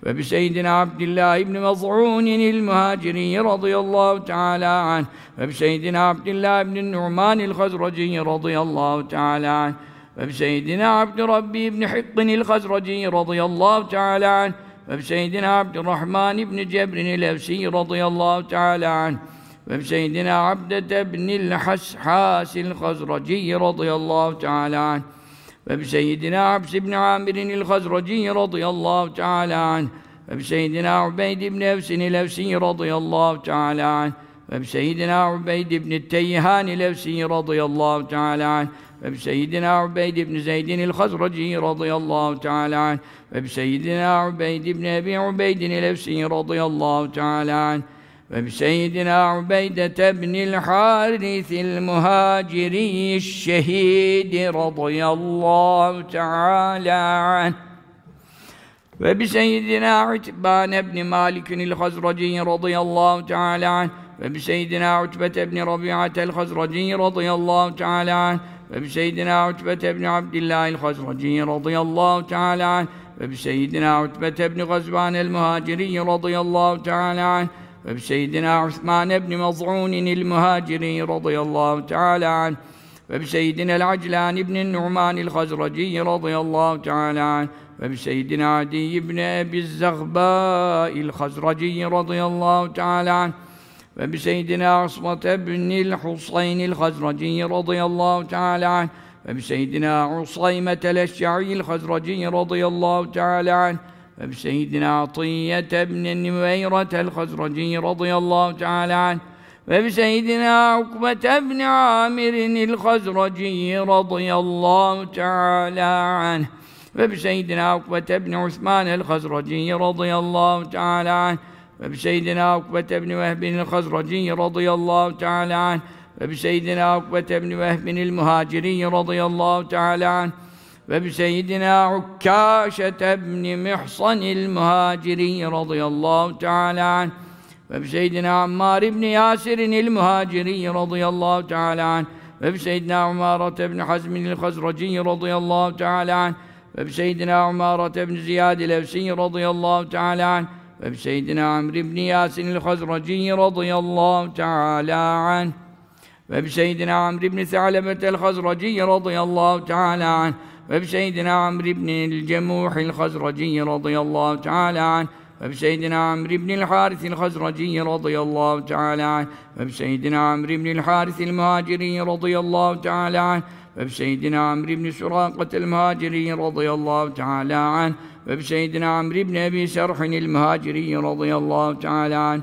وبسيدنا عبد الله بن مظعون المهاجري رضي الله تعالى عنه وبسيدنا عبد الله بن النعمان الخزرجي رضي الله تعالى عنه وبسيدنا عبد ربي بن حق الخزرجي رضي الله تعالى عنه وبسيدنا عبد الرحمن بن جبر الأوسي رضي الله تعالى عنه وبسيدنا عبدة بن الحسحاس الخزرجي رضي الله تعالى عنه وبسيدنا عبس بن عامر الخزرجي رضي الله تعالى عنه وبسيدنا عبيد بن أوس الأوسي رضي الله تعالى عنه وبسيدنا عبيد بن التيهان الأوسي رضي الله تعالى عنه ve bi seyyidina Ubeyd ibn Zeydin el Hazraci radıyallahu teala anh ve bi seyyidina Ubeyd ibn Ebi Ubeydin el Efsi radıyallahu teala anh ve bi seyyidina Ubeyde ibn el Haris el Muhaciri şehid radıyallahu teala anh ve bi seyyidina Utban ibn Malik el Hazraci radıyallahu teala anh ve bi seyyidina Utbe ibn Rabi'at el Hazraci radıyallahu teala anh تعالى عنه وبسيدنا عتبة بن عبد الله الخزرجي رضي الله تعالى عنه وبسيدنا عتبة بن غزوان المهاجري رضي الله تعالى عنه وبسيدنا عثمان بن مضعون المهاجري رضي الله تعالى عنه وبسيدنا العجلان بن النعمان الخزرجي رضي الله تعالى عنه وبسيدنا عدي بن أبي الزغباء الخزرجي رضي الله تعالى عنه وبسيدنا عصمة بن الحصين الخزرجي رضي الله تعالى عنه وبسيدنا عصيمة الأشعري الخزرجي رضي الله تعالى عنه وبسيدنا عطية بن النويرة الخزرجي رضي الله تعالى عنه وبسيدنا عقبة بن عامر الخزرجي رضي الله تعالى عنه وبسيدنا عقبة بن عثمان الخزرجي رضي الله تعالى عنه ve bi seyyidina Ukbet ibn Vehbin el-Hazraci radıyallahu teala anh ve bi seyyidina Ukbet ibn Vehbin el-Muhaciri radıyallahu teala anh ve bi seyyidina Ukkâşet ibn Mihsan el-Muhaciri radıyallahu teala anh ve bi seyyidina Ammar ibn Yasir'in el-Muhaciri radıyallahu teala anh ve bi seyyidina Umarat ibn Hazmin el-Hazraci radıyallahu teala anh ve bi seyyidina Umarat ibn Ziyad el-Efsi radıyallahu teala anh وبسيدنا عمرو بن ياسر الخزرجي رضي الله تعالى عنه وبسيدنا عمرو بن ثعلبة الخزرجي رضي الله تعالى عنه وبسيدنا عمرو بن الجموح الخزرجي رضي الله تعالى عنه وبسيدنا عمرو بن الحارث الخزرجي رضي الله تعالى عنه وبسيدنا عمرو بن الحارث المهاجري رضي الله تعالى عنه وبسيدنا عمرو بن سراقة المهاجري رضي الله تعالى عنه ve bi seyyidina Amr ibn Ebi Serhin el Muhaciri radıyallahu teala anh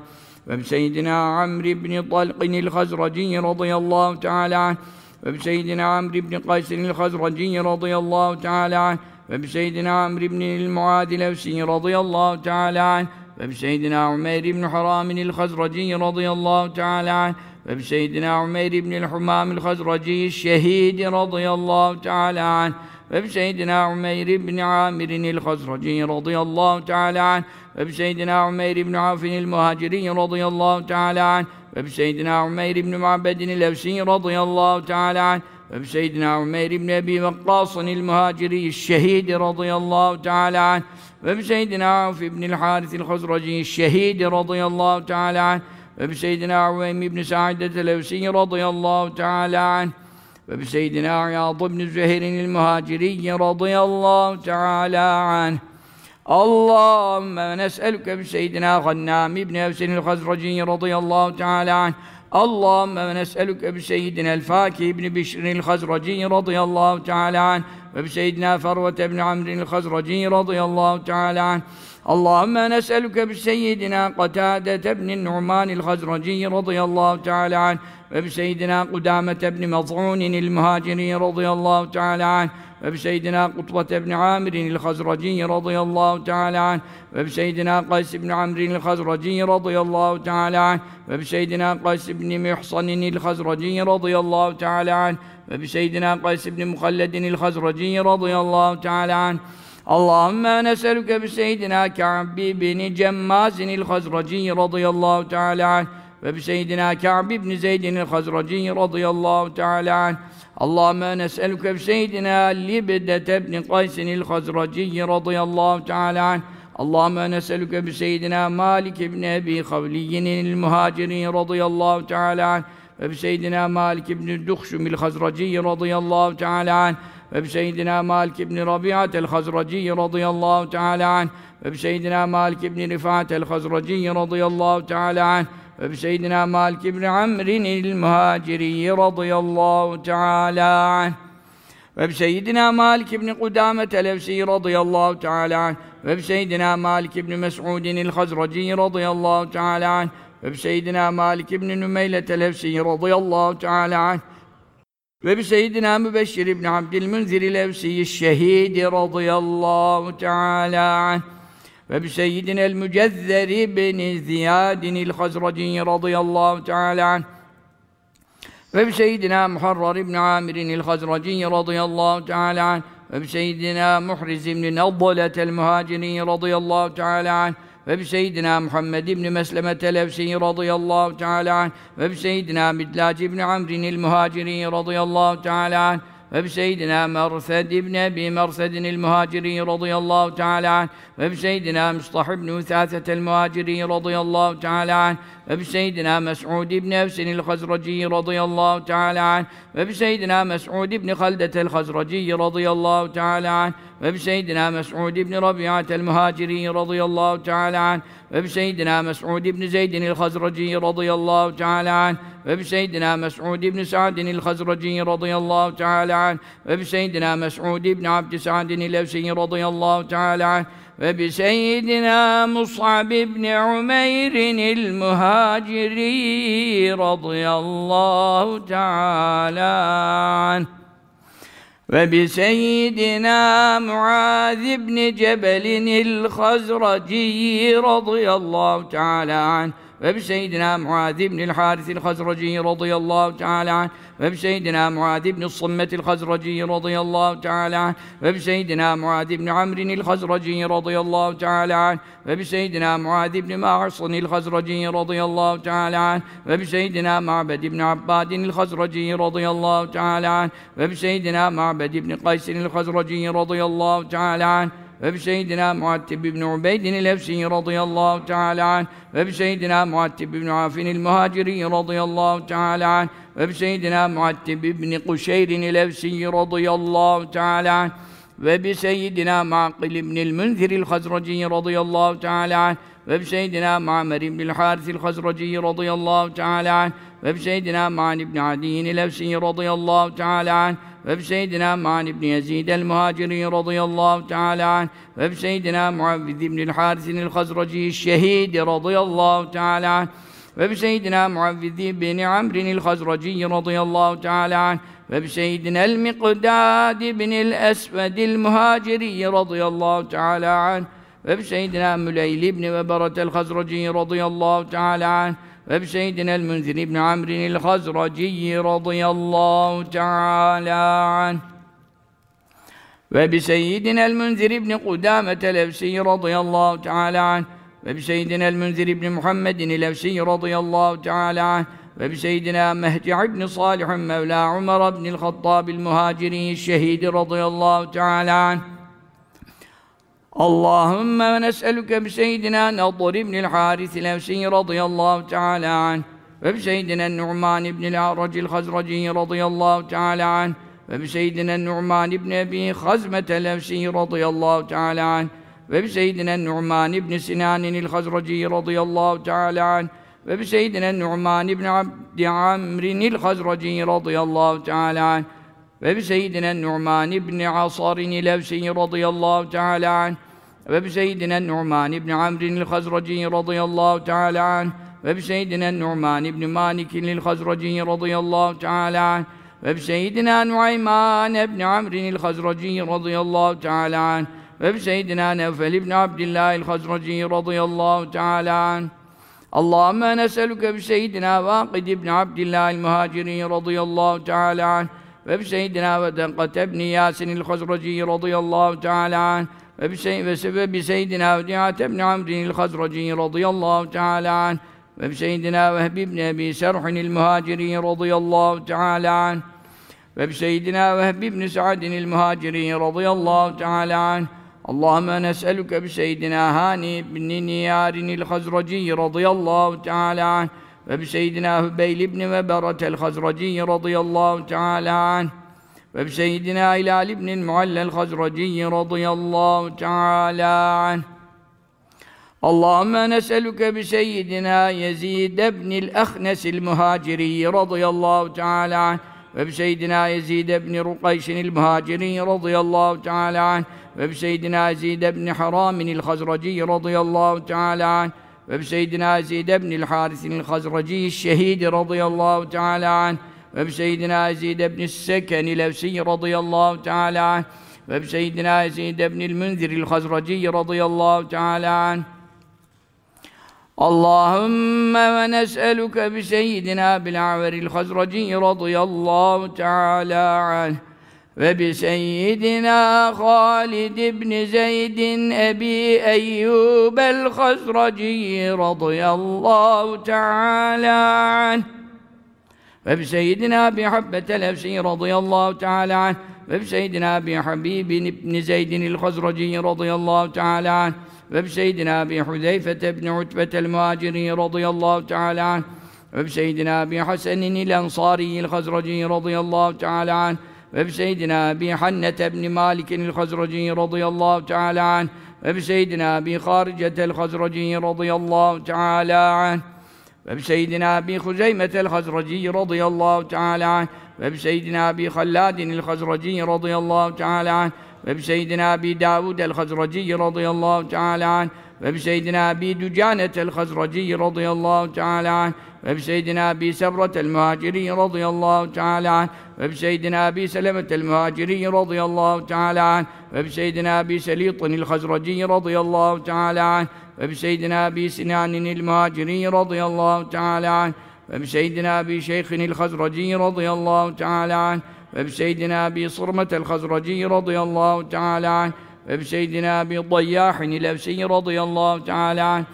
ve bi seyyidina Amr ibn Talqin el Hazraci radıyallahu teala anh ve bi seyyidina Amr ibn Kays el Hazraci radıyallahu teala anh ve bi seyyidina Amr ibn el Muad el Efsi radıyallahu teala anh ve bi seyyidina Umeyr ibn Haram el Hazraci radıyallahu teala anh ve bi seyyidina Umeyr ibn el Humam el Hazraci şehidi radıyallahu teala anh عنه وبسيدنا عمير بن عامر الخزرجي رضي الله تعالى عنه وبسيدنا عمير بن عوف المهاجري رضي الله تعالى عنه وبسيدنا عمير بن معبد الأوسي رضي الله تعالى عنه وبسيدنا عمير بن أبي وقاص المهاجري الشهيد رضي الله تعالى عنه وبسيدنا عوف بن الحارث الخزرجي الشهيد رضي الله تعالى عنه وبسيدنا عويم بن سعدة الأوسي رضي الله تعالى عنه ve bi seyyidina Yâd ibn Züheyr'in muhaciriyye radıyallahu teâlâ anh. Allahümme nes'eluke bi seyyidina Gannâm ibn Evsen'il Hazraciyye radıyallahu teâlâ anh. Allahümme ve nes'eluke bi seyyidina el-Fâki ibn Bişr'il Hazraciyye radıyallahu teâlâ anh. Ve bi seyyidina Fervet ibn Amr'il Hazraciyye radıyallahu teâlâ anh. اللهم نسألك بسيدنا قتادة بن النعمان الخزرجي رضي الله تعالى عنه وبسيدنا قدامة بن مضعون المهاجري رضي الله تعالى عنه وبسيدنا قطبة بن عامر الخزرجي رضي الله تعالى عنه وبسيدنا قيس بن عمرو الخزرجي رضي الله تعالى عنه وبسيدنا قيس بن محصن الخزرجي رضي الله تعالى عنه وبسيدنا قيس بن مخلد الخزرجي رضي الله تعالى عنه. Allahümme neselüke bi seyyidina Ka'bi bin Cemmazin il Hazraci radıyallahu teala anh ve bi seyyidina Ka'bi bin Zeydin il Hazraci radıyallahu teala anh. Allahümme neselüke bi seyyidina Libdete bin Kaysin il Hazraci radıyallahu teala anh. Allahümme neselüke bi seyyidina Malik ibn Ebi Havliyin il Muhacirin radıyallahu teala anh ve bi seyyidina Malik ibn Duhşum il Hazraci radıyallahu teala anh عنه وبسيدنا مالك بن ربيعة الخزرجي رضي الله تعالى عنه وبسيدنا مالك بن رفاعة الخزرجي رضي الله تعالى عنه وبسيدنا مالك بن عمرو المهاجري رضي الله تعالى عنه وبسيدنا مالك بن قدامة الأوسي رضي الله تعالى عنه وبسيدنا مالك بن مسعود الخزرجي رضي الله تعالى عنه وبسيدنا مالك بن نميلة الأوسي رضي الله تعالى عنه ve bi seyyidina Mübeşşir ibn Abdil Münzir el-Evsi'yi şehidi radıyallahu teala. Ve bi seyyidina el-Mücezzer ibn Ziyad el-Hazraci radıyallahu teala. Ve bi seyyidina Muharrar ibn Amir el-Hazraci radıyallahu teala. Ve bi seyyidina Muhriz ibn Nadlet el-Muhaciri radıyallahu teala anh ve bi seyyidina Muhammed ibn Mesleme Televsi radıyallahu teala anh ve bi seyyidina Midlac ibn Amr el-Muhaciri radıyallahu teala anh ve bi seyyidina Mersed ibn Ebi Mersed'in el-Muhaciri radıyallahu teala anh ve bi seyyidina Mustah ibn Uthaset el-Muhaciri radıyallahu teala anh ve bi seyyidina Mes'ud ibn Evsin el-Hazraci radıyallahu teala anh ve bi seyyidina Mes'ud ibn Haldet el-Hazraci radıyallahu teala anh ve bi seyyidina Mes'ud ibn Rabi'at el-Muhaciri radıyallahu teala anh ve bi seyyidina Mes'ud ibn Zeydin el-Hazraci radıyallahu teala anh ve bi seyyidina Mes'ud ibn Sa'din el-Hazraci radıyallahu teala anh ve bi seyyidina Mes'ud ibn Abd Sa'din el-Evsi radıyallahu teala anh وبسيدنا مصعب بن عمير المهاجري رضي الله تعالى عنه وبسيدنا معاذ بن جبل الخزرجي رضي الله تعالى عنه ve bi seyyidina Muad ibn Haris el-Hazraci radıyallahu teala ve bi seyyidina Muad ibn Sımmet el-Hazraci radıyallahu teala ve bi seyyidina Muad ibn Amr el-Hazraci radıyallahu teala ve bi seyyidina Muad ibn Ma'as el-Hazraci radıyallahu teala ve bi seyyidina Ma'bed ibn Abbad el-Hazraci radıyallahu teala ve bi seyyidina Ma'bed ibn Kays el-Hazraci radıyallahu teala ve bi seyyidina Muattib ibn Ubeydin el-Efsi radıyallahu teala an. Ve bi seyyidina Muattib ibn Afin el-Muhaciri radıyallahu teala an. Ve bi seyyidina Muattib ibn Kuseyr el-Efsi radıyallahu teala an. Ve bi seyyidina Maqil ibn el-Munzir el-Hazraci radıyallahu teala an. Ve bi seyyidina Ma'mer ibn el-Haris el-Hazraci radıyallahu teala an ve bseydina Ma'an ibn Adiyin el-Efsi radıyallahu teala anh ve bseydina Ma'an ibn Yezid el-Muhaciri radıyallahu teala anh ve bseydina Muavviz ibn el-Harisin el-Hazraci şehidi radıyallahu teala anh ve bseydina Muavviz bin Amrin el-Hazraci radıyallahu teala anh ve bseydina el-Miqdad ibn el-Esved el-Muhaciri radıyallahu teala anh ve bseydina Müleyl ibn ve Berat el-Hazraci radıyallahu teala anh ve Seyyidina el-Münzir ibn Amr el-Hazraci radıyallahu teala anh ve bi Seyyidina el-Münzir ibn Kudame el-Efsi radıyallahu teala anh ve bi Seyyidina el-Münzir ibn Muhammed el-Efsi radıyallahu teala anh ve bi Seyyidina Mehdi ibn Salih Mevla Umar ibn el-Hattab el-Muhaciri şehidi radıyallahu teala anh Allahümme ve nes'elüke bi seyyidina Nadr ibnil Haris el-Evsi radıyallahu teala anh ve bi seyyidina Nu'man ibnil Aracil Hazraci radıyallahu teala anh ve bi seyyidina Nu'man ibn Ebi Hazmet el-Evsi radıyallahu teala anh ve bi seyyidina Nu'man ibn Sinanil Hazraci radıyallahu teala anh ve bi seyyidina Nu'man ibn Abdi Amrinil Hazraci radıyallahu teala anh ve bi seyyidina Nu'man ibn Asar'in el-Evsi radıyallahu teala anh الله تعالى عنه وبسيدنا النعمان بن عمرو الخزرجي رضي الله تعالى عنه وبسيدنا النعمان بن مالك الخزرجي رضي الله تعالى عنه وبسيدنا نعيمان بن عمرو الخزرجي رضي الله تعالى عنه وبسيدنا نوفل بن عبد الله الخزرجي رضي الله تعالى عنه اللهم نسألك بسيدنا واقد بن عبد الله المهاجري رضي الله تعالى عنه وبسيدنا ودقة بن ياسن الخزرجي رضي الله تعالى عنه ve bi ve sebebi seyyidina ve dihatem ni amdinil hazracin radıyallahu teala anh ve bi seyyidina ve ibn ebi serhinil muhacirin radıyallahu teala anh ve bi seyyidina ve ibn sa'dinil muhacirin radıyallahu teala anh Allahümme nes'eluke bi seyyidina Hani ibn Niyarinil Hazraci radıyallahu teala anh ve bi seyyidina Hübeyl ibn ve Beretel Hazraci radıyallahu teala anh وبسيدنا هلال بن المعلى الخزرجي رضي الله تعالى عنه. اللهم نسألك بسيدنا يزيد بن الأخنس المهاجري رضي الله تعالى عنه وبسيدنا يزيد بن رقيش المهاجري رضي الله تعالى عنه وبسيدنا يزيد بن حرام الخزرجي رضي الله تعالى عنه وبسيدنا يزيد بن الحارث الخزرجي الشهيد رضي الله تعالى عنه وبسيدنا يزيد بن السكن الأوسي رضي الله تعالى عنه وبسيدنا يزيد بن المنذر الخزرجي رضي الله تعالى عنه اللهم ونسألك بسيدنا بالعور الخزرجي رضي الله تعالى عنه وبسيدنا خالد بن زيد أبي أيوب الخزرجي رضي الله تعالى عنه وبسيدنا أبي حبة الأفسي رضي الله تعالى عنه وبسيدنا أبي حبيب بن زيد الخزرجي رضي الله تعالى عنه وبسيدنا أبي حذيفة بن عتبة المهاجري رضي الله تعالى عنه وبسيدنا أبي حسن الأنصاري الخزرجي رضي الله تعالى عنه وبسيدنا أبي حنة بن مالك الخزرجي رضي الله تعالى عنه وبسيدنا أبي خارجة الخزرجي رضي الله تعالى عنه ve bi seyyidina Abi Huzeymetel Hazraci radıyallahu teala anh. Ve bi seyyidina Abi Halladinil Hazraci radıyallahu teala anh. Ve bi seyyidina Abi Davud el Hazraci radıyallahu teala وبسيدنا أبي دجانة الخزرجي رضي الله تعالى عنه وبسيدنا أبي سبرة المهاجري رضي الله تعالى عنه وبسيدنا أبي سلمة المهاجري رضي الله تعالى عنه وبسيدنا أبي سليط الخزرجي رضي الله تعالى عنه وبسيدنا أبي سنان المهاجري رضي الله تعالى عنه وبسيدنا أبي شيخ الخزرجي رضي الله تعالى عنه وبسيدنا أبي صرمة الخزرجي رضي الله تعالى عنه وبسيدنا أبي ضياح الأوسي رضي الله تعالى عنه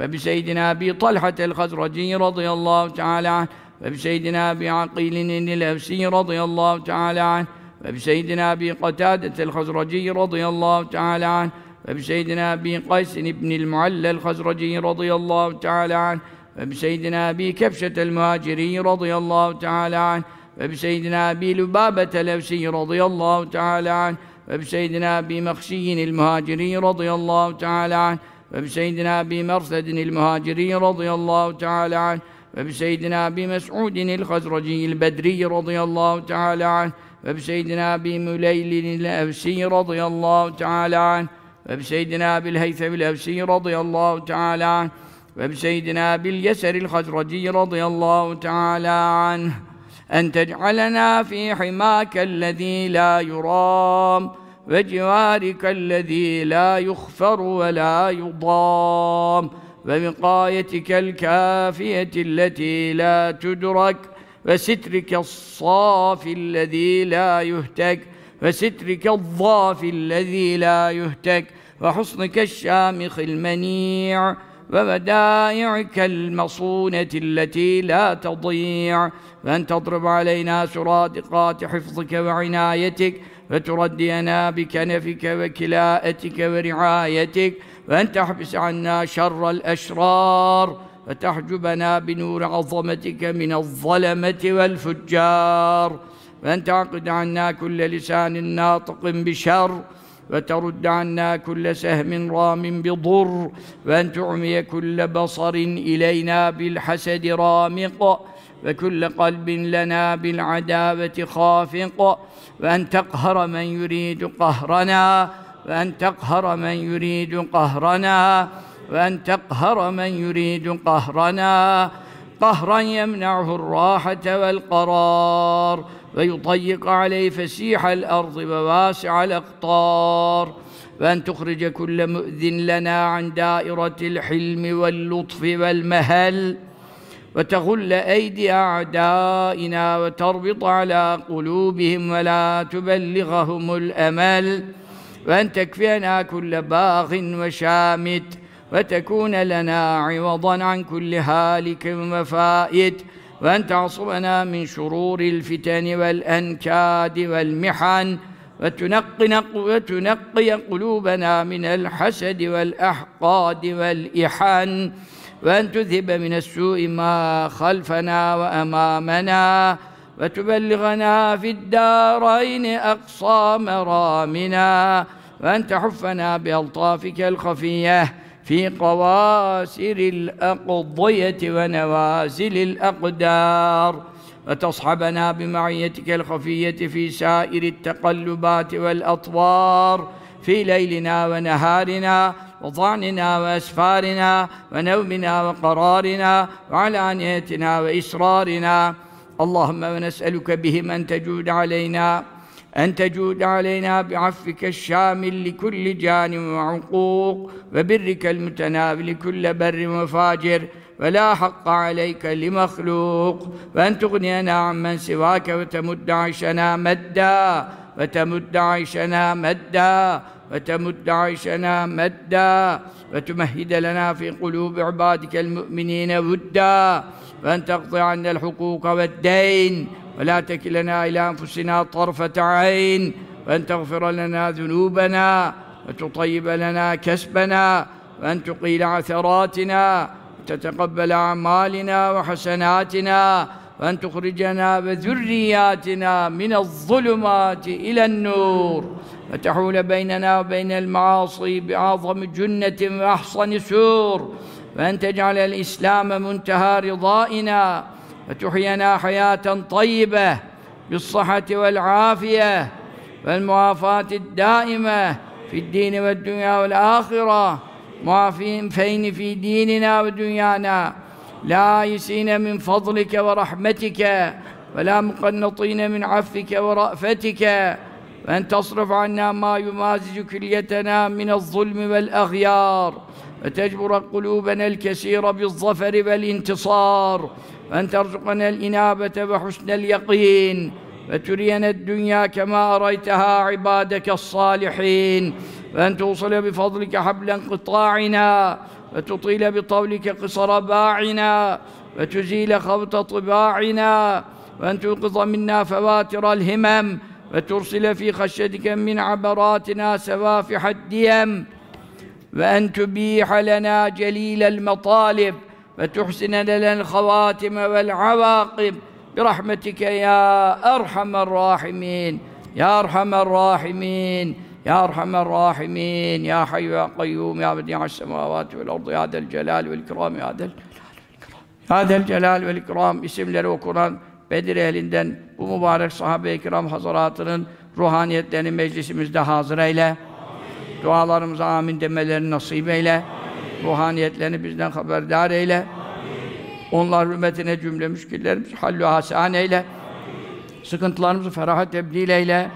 وبسيدنا أبي طلحة الخزرجي رضي الله تعالى عنه وبسيدنا أبي عقيل الأوسي رضي الله تعالى عنه وبسيدنا أبي قتادة الخزرجي رضي الله تعالى عنه وبسيدنا أبي قيس بن المعلى الخزرجي رضي الله تعالى عنه وبسيدنا أبي كبشة المهاجري رضي الله تعالى عنه وبسيدنا أبي لبابة الأوسي رضي الله تعالى عنه وبسيدنا أبي مخشي المهاجري رضي الله تعالى عنه. وبسيدنا أبي مرثد المهاجري رضي الله تعالى عنه. وبسيدنا أبي مسعود الخزرجي البدري رضي الله تعالى عنه. وبسيدنا أبي مليل الأوسي رضي الله تعالى عنه. وبسيدنا أبي الهيثم الأوسي رضي الله تعالى عنه. وبسيدنا أبي اليسر الخزرجي رضي الله تعالى عنه. أن تجعلنا في حماك الذي لا يرام وجوارك الذي لا يخفر ولا يضام ووقايتك الكافية التي لا تدرك وسترك الصافي الذي لا يهتك وسترك الضافي الذي لا يهتك وحصنك الشامخ المنيع وودائعك المصونة التي لا تضيع وأن تضرب علينا سرادقات حفظك وعنايتك وتردينا بكنفك وكلاءتك ورعايتك وأن تحبس عنا شر الأشرار وتحجبنا بنور عظمتك من الظلمة والفجار وأن تعقد عنا كل لسان ناطق بشر وترد عنا كل سهم رام بضر وأن تعمي كل بصر إلينا بالحسد رامق وكل قلب لنا بالعداوة خافق وأن تقهر من يريد قهرنا وأن تقهر من يريد قهرنا وأن تقهر من يريد قهرنا. قهرا يمنعه الراحة والقرار ويضيق عليه فسيح الأرض وواسع الأقطار. وأن تخرج كل مؤذ لنا عن دائرة الحلم واللطف والمهل. وتغل أيدي أعدائنا وتربط على قلوبهم ولا تبلغهم الأمل. وأن تكفينا كل باغ وشامت. وتكون لنا عوضا عن كل هالك وفائت وأن تعصمنا من شرور الفتن والأنكاد والمحن وتنقي, وتنقي قلوبنا من الحسد والأحقاد والإحن وأن تذهب من السوء ما خلفنا وأمامنا وتبلغنا في الدارين أقصى مرامنا وأن تحفنا بألطافك الخفية في قواسر الأقضية ونوازل الأقدار. وتصحبنا بمعيتك الخفية في سائر التقلبات والأطوار في ليلنا ونهارنا وظعننا وأسفارنا ونومنا وقرارنا وعلانيتنا وإسرارنا. اللهم ونسألك بهم أن تجود علينا أن تجود علينا بعفوك الشامل لكل جان وعقوق وبرك المتناول كل بر وفاجر ولا حق عليك لمخلوق وأن تغنينا عمن سواك وتمد عيشنا مدا وتمد عيشنا مدا وتمد عيشنا مدا وتمهد لنا في قلوب عبادك المؤمنين ودا وأن تقضي عنا الحقوق والدين ولا تكلنا إلى أنفسنا طرفة عين وأن تغفر لنا ذنوبنا وتطيب لنا كسبنا وأن تقيل عثراتنا وتتقبل أعمالنا وحسناتنا وأن تخرجنا وذرياتنا من الظلمات إلى النور وتحول بيننا وبين المعاصي بأعظم جنة وأحصن سور وأن تجعل الإسلام منتهى رضائنا وتحيينا حياة طيبة بالصحة والعافية والمعافاة الدائمة في الدين والدنيا والآخرة. معافين فين في ديننا ودنيانا. لا يسين من فضلك ورحمتك ولا مقنطين من عفك ورأفتك. وأن تصرف عنا ما يمازج كليتنا من الظلم والأغيار. وتجبر قلوبنا الكثير بالظفر والانتصار. وأن ترزقنا الإنابة وحسن اليقين وترينا الدنيا كما أريتها عبادك الصالحين وأن توصل بفضلك حبل انقطاعنا وتطيل بطولك قصر باعنا وتزيل خبط طباعنا وأن توقظ منا فواتر الهمم وترسل في خشيتك من عبراتنا سوافح الديم وأن تبيح لنا جليل المطالب ve tuhsine lel havatime vel avakib birahmetike ya erhamer rahimin ya erhamer rahimin ya erhamer rahimin ya hayyu ya kayyum ya bedi'as semavati vel ardı ya del celal vel ikram ya del ya del celal vel ikram isimleri okunan Bedir ehlinden bu mübarek sahabe-i kiram hazaratının ruhaniyetlerini meclisimizde hazır eyle. Amin. Dualarımıza amin demelerini nasip eyle. Amin. Ruhaniyetlerini bizden haberdar eyle. Amin. Onlar hürmetine cümle müşkillerimizi hallü hasan eyle. Amin. Sıkıntılarımızı feraha tebdil eyle. Amin.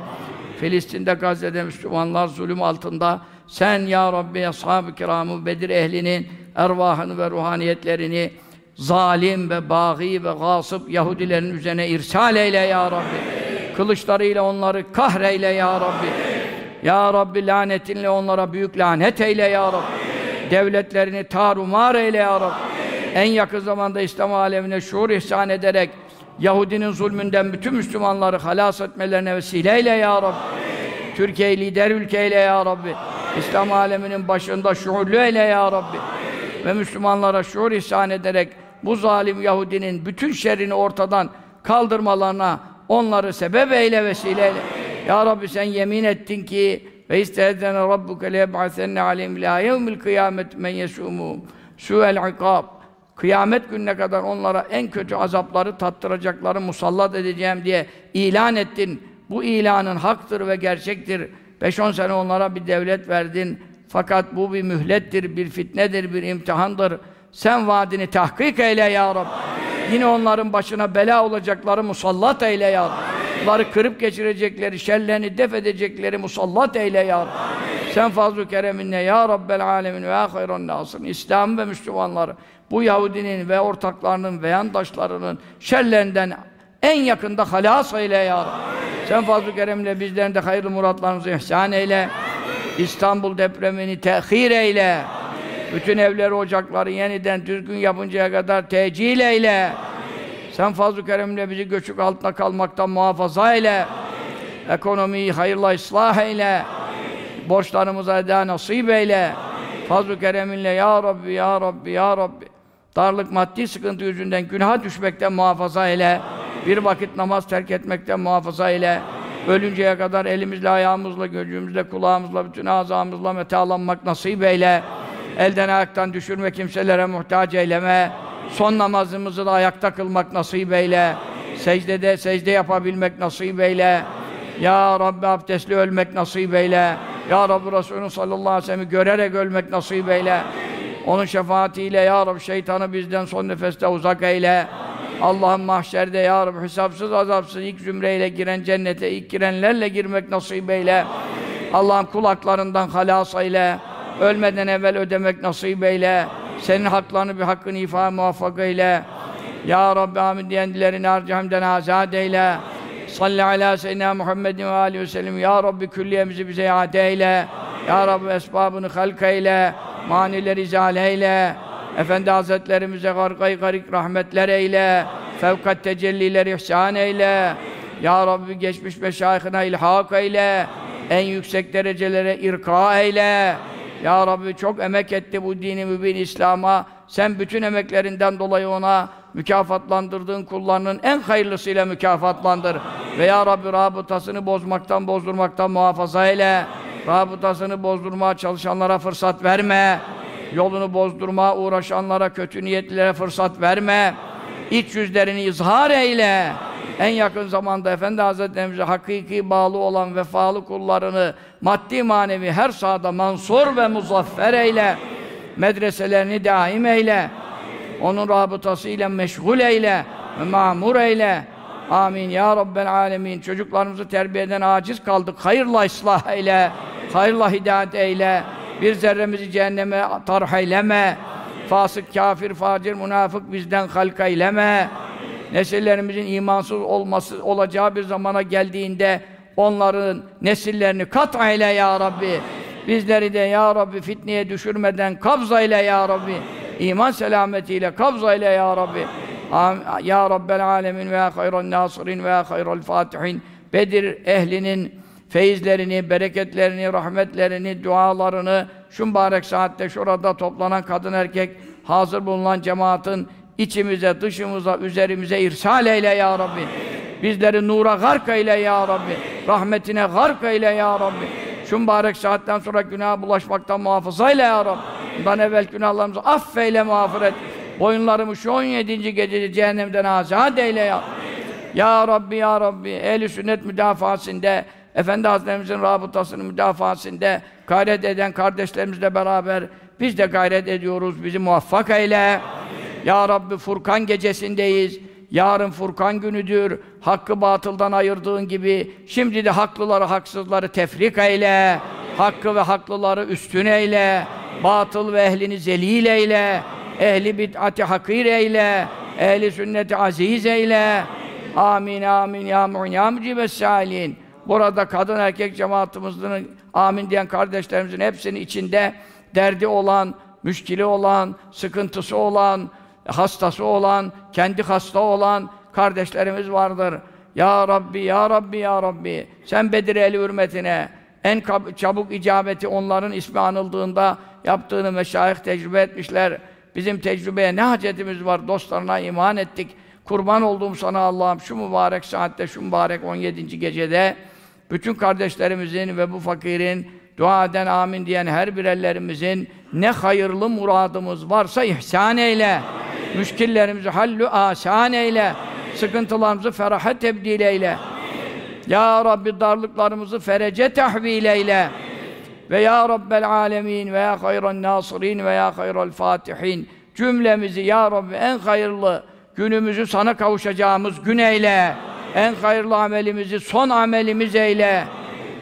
Filistin'de, Gazze'de Müslümanlar zulüm altında sen ya Rabbi ashab-ı kiramı Bedir ehlinin ervahını ve ruhaniyetlerini zalim ve bâgî ve gâsıp Yahudilerin üzerine irsal eyle ya Rabbi. Kılıçlarıyla onları kahreyle ya Rabbi. Ya Rabbi lanetinle onlara büyük lanet eyle ya Rabbi. Devletlerini tarumar eyle ya Rabbi. En yakın zamanda İslam alemine şuur ihsan ederek Yahudinin zulmünden bütün Müslümanları halas etmelerine vesile eyle ya Rabbi. Türkiye lider ülke eyle ya Rabbi. İslam aleminin başında şuurlu eyle ya Rabbi. Ve Müslümanlara şuur ihsan ederek bu zalim Yahudinin bütün şerrini ortadan kaldırmalarına onları sebep eyle vesile eyle. Ya Rabbi sen yemin ettin ki ve istehedene rabbuke leyeb'asenne aleyhim la yevmil kıyamet men yesumu su'el ikab kıyamet gününe kadar onlara en kötü azapları tattıracakları musallat edeceğim diye ilan ettin. Bu ilanın haktır ve gerçektir. 5-10 sene onlara bir devlet verdin. Fakat bu bir mühlettir, bir fitnedir, bir imtihandır. Sen vaadini tahkik eyle ya Rabbi. Amin. Yine onların başına bela olacakları musallat eyle ya Rabbi. Onları kırıp geçirecekleri, şerlerini def edecekleri musallat eyle ya Rabbi. Amin. Sen fazl-ı kereminle ya Rabbel alemin ve hayran nasın. İslam ve Müslümanları bu Yahudinin ve ortaklarının ve yandaşlarının şerlerinden en yakında halas eyle ya Rabbi. Sen fazl-ı keremle bizlerin de hayırlı muratlarımızı ihsan eyle. Amin. İstanbul depremini tehir eyle. Bütün evleri, ocakları yeniden düzgün yapıncaya kadar tecil eyle. Amin. Sen fazl-ı keremle bizi göçük altında kalmaktan muhafaza eyle. Amin. Ekonomiyi hayırla ıslah eyle. Amin. Borçlarımıza eda nasip eyle. Fazl-ı kereminle ya Rabbi, ya Rabbi, ya Rabbi. Darlık, maddi sıkıntı yüzünden günaha düşmekten muhafaza eyle. Amin. Bir vakit namaz terk etmekten muhafaza eyle. Amin. Ölünceye kadar elimizle, ayağımızla, gözümüzle, kulağımızla, bütün azamızla metalanmak nasip eyle. Amin. Elden ayaktan düşürme kimselere muhtaç eyleme. Son namazımızı da ayakta kılmak nasip eyle. Secdede secde yapabilmek nasip eyle. Ya Rabbi abdestli ölmek nasip eyle. Ya Rabbi Resulü sallallahu aleyhi ve sellem'i görerek ölmek nasip eyle. Onun şefaatiyle Ya Rabbi şeytanı bizden son nefeste uzak eyle. Allah'ın mahşerde Ya Rabbi hesapsız azapsız ilk zümreyle giren cennete ilk girenlerle girmek nasip eyle. Allah'ın kulaklarından halas eyle. Ölmeden evvel ödemek nasip eyle. Senin haklarını bir hakkını ifa muvaffak eyle. Ya Rabbi amin diyenlerini harcı hamden azad eyle. Salli ala seyyidina Muhammedin ve aleyhi ve sellem. Ya Rabbi külliyemizi bize iade eyle. Ya Rabbi esbabını halk eyle. Manileri izale eyle. Efendi Hazretlerimize gargay garik rahmetler eyle. Fevkat tecelliler ihsan eyle. Ya Rabbi geçmiş meşayihine ilhak eyle. En yüksek derecelere irka eyle. Ya Rabbi çok emek etti bu dini mübin İslam'a. Sen bütün emeklerinden dolayı ona mükafatlandırdığın kullarının en hayırlısıyla mükafatlandır. Ve Ya Rabbi rabıtasını bozmaktan, bozdurmaktan muhafaza eyle. Rabıtasını bozdurmaya çalışanlara fırsat verme. Yolunu bozdurmaya uğraşanlara, kötü niyetlilere fırsat verme. İç yüzlerini izhar eyle. En yakın zamanda Efendi Hazretlerimize hakiki bağlı olan vefalı kullarını maddi manevi her sahada mansur ve muzaffer eyle. Medreselerini daim eyle. Onun rabıtasıyla meşgul eyle ve mamur eyle. Amin ya Rabbel alemin. Çocuklarımızı terbiyeden aciz kaldık. Hayırla ıslah eyle. Hayırla hidayet eyle. Bir zerremizi cehenneme tarh eyleme. Fasık, kafir, facir, münafık bizden halk eyleme. Nesillerimizin imansız olması olacağı bir zamana geldiğinde onların nesillerini kat eyle ya Rabbi. Bizleri de ya Rabbi fitneye düşürmeden kabza ile ya Rabbi. İman selametiyle kabza ile ya Rabbi. Ya Rabbel alemin ve ya hayran nasirin ve ya hayral fatihin. Bedir ehlinin feyizlerini, bereketlerini, rahmetlerini, dualarını şu mübarek saatte şurada toplanan kadın erkek hazır bulunan cemaatin içimize, dışımıza, üzerimize irsal eyle ya Rabbi. Bizleri nura gark eyle ya Rabbi. Rahmetine gark eyle ya Rabbi. Şu mübarek saatten sonra günah bulaşmaktan muhafaza eyle ya Rabbi. Bundan evvel günahlarımızı affeyle, mağfiret. Boyunlarımı şu 17. gecede cehennemden azat eyle ya. Ya Rabbi, Ya Rabbi, ehl sünnet müdafasında, Efendi Hazretlerimizin rabıtasının müdafasında gayret eden kardeşlerimizle beraber biz de gayret ediyoruz. Bizi muvaffak eyle. Ya Rabbi Furkan gecesindeyiz. Yarın Furkan günüdür. Hakkı batıldan ayırdığın gibi şimdi de haklıları haksızları tefrik eyle. Hakkı ve haklıları üstün eyle. Batıl ve ehlini zelil eyle. Ehli bid'ati hakir eyle. Ehli sünneti aziz eyle. Amin amin ya mu'in ya mücibes salin. Burada kadın erkek cemaatimizin amin diyen kardeşlerimizin hepsinin içinde derdi olan, müşkili olan, sıkıntısı olan, hastası olan, kendi hasta olan kardeşlerimiz vardır. Ya Rabbi, Ya Rabbi, Ya Rabbi, sen Bedir eli hürmetine en çabuk icabeti onların ismi anıldığında yaptığını meşayih tecrübe etmişler. Bizim tecrübeye ne hacetimiz var? Dostlarına iman ettik. Kurban olduğum sana Allah'ım şu mübarek saatte, şu mübarek 17. gecede bütün kardeşlerimizin ve bu fakirin dua eden amin diyen her birerlerimizin ne hayırlı muradımız varsa ihsan eyle. Müşkillerimizi hallü asan eyle. Sıkıntılarımızı feraha tebdil eyle. Ya Rabbi darlıklarımızı ferece tahvil eyle. Ve ya Rabbel alemin ve ya hayran nasirin ve ya hayral fatihin. Cümlemizi ya Rabbi en hayırlı günümüzü sana kavuşacağımız gün eyle. En hayırlı amelimizi son amelimiz eyle.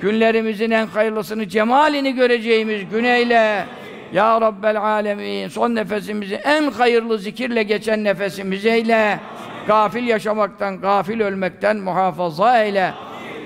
Günlerimizin en hayırlısını cemalini göreceğimiz gün eyle. Ya Rabbel alemin son nefesimizi en hayırlı zikirle geçen nefesimiz eyle. Gafil yaşamaktan, gafil ölmekten muhafaza eyle.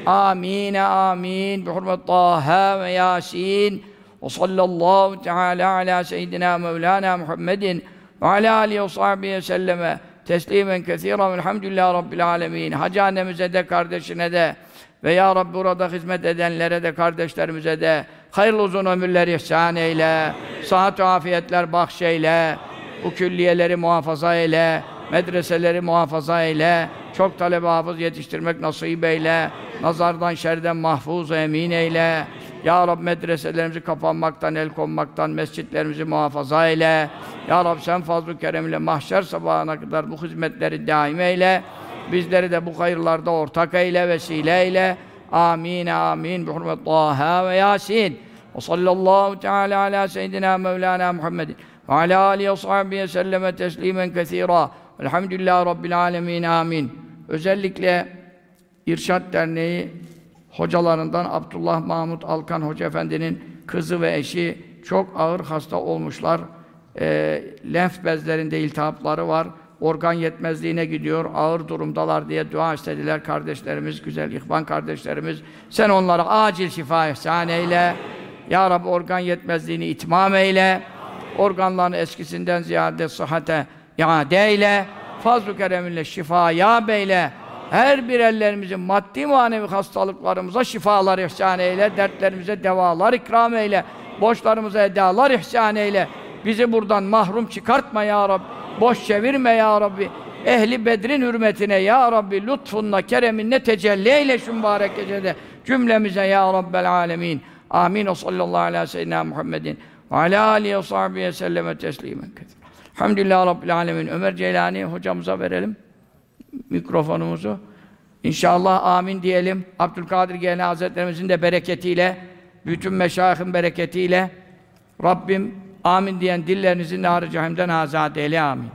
Amin, amin. Bi hurmet Taha ve Yasin. Ve sallallahu teala ala seyyidina Mevlana Muhammedin ve ala alihi ve sahbihi selleme teslimen kesiren velhamdülillahi rabbil alemin. Hacı annemize de, kardeşine de ve ya Rabbi burada hizmet edenlere de, kardeşlerimize de hayırlı uzun ömürler ihsan eyle. Sıhhat afiyetler bahşeyle. Bu külliyeleri muhafaza eyle. Medreseleri muhafaza eyle. Çok talebe hafız yetiştirmek nasip eyle. Nazardan, şerden mahfuz emin eyle. Ya Rab medreselerimizi kapanmaktan, el konmaktan, mescitlerimizi muhafaza eyle. Ya Rab sen fazl-ı keremle mahşer sabahına kadar bu hizmetleri daim eyle. Bizleri de bu hayırlarda ortak eyle, vesile eyle. Amin, amin. Bi hurmet Taha ve Yasin. Ve sallallahu teala ala seyyidina Mevlana Muhammedin ve ala alihi ve sahbihi selleme teslimen kesira. Elhamdülillahi Rabbil alemin. Amin. Özellikle İrşad Derneği hocalarından Abdullah Mahmut Alkan Hoca Efendi'nin kızı ve eşi çok ağır hasta olmuşlar. E, lenf bezlerinde iltihapları var. Organ yetmezliğine gidiyor. Ağır durumdalar diye dua istediler kardeşlerimiz, güzel ihvan kardeşlerimiz. Sen onlara acil şifa ihsan eyle. Ya Rabbi organ yetmezliğini itmam eyle. Organlarını eskisinden ziyade sıhhate iade eyle. Fazl-ı kereminle şifa ya beyle. Her bir ellerimizin maddi manevi hastalıklarımıza şifalar ihsan eyle. Dertlerimize devalar ikram eyle. Borçlarımıza edalar ihsan eyle. Bizi buradan mahrum çıkartma ya Rabbi. Boş çevirme ya Rabbi. Ehli Bedrin hürmetine ya Rabbi lütfunla, kereminle tecelli eyle şu mübarek gecede. Cümlemize ya Rabbel alemin. Amin. O sallallahu aleyhi ve seyyidina Muhammedin. Ve alâ âlihi ve sahbihi selleme teslimen kethir. Elhamdülillah Rabbil alemin. Ömer Ceylani hocamıza verelim mikrofonumuzu. İnşallah amin diyelim. Abdülkadir Geyne Hazretlerimizin de bereketiyle, bütün meşayihin bereketiyle Rabbim amin diyen dillerinizi nar-ı cehimden azat eyle amin.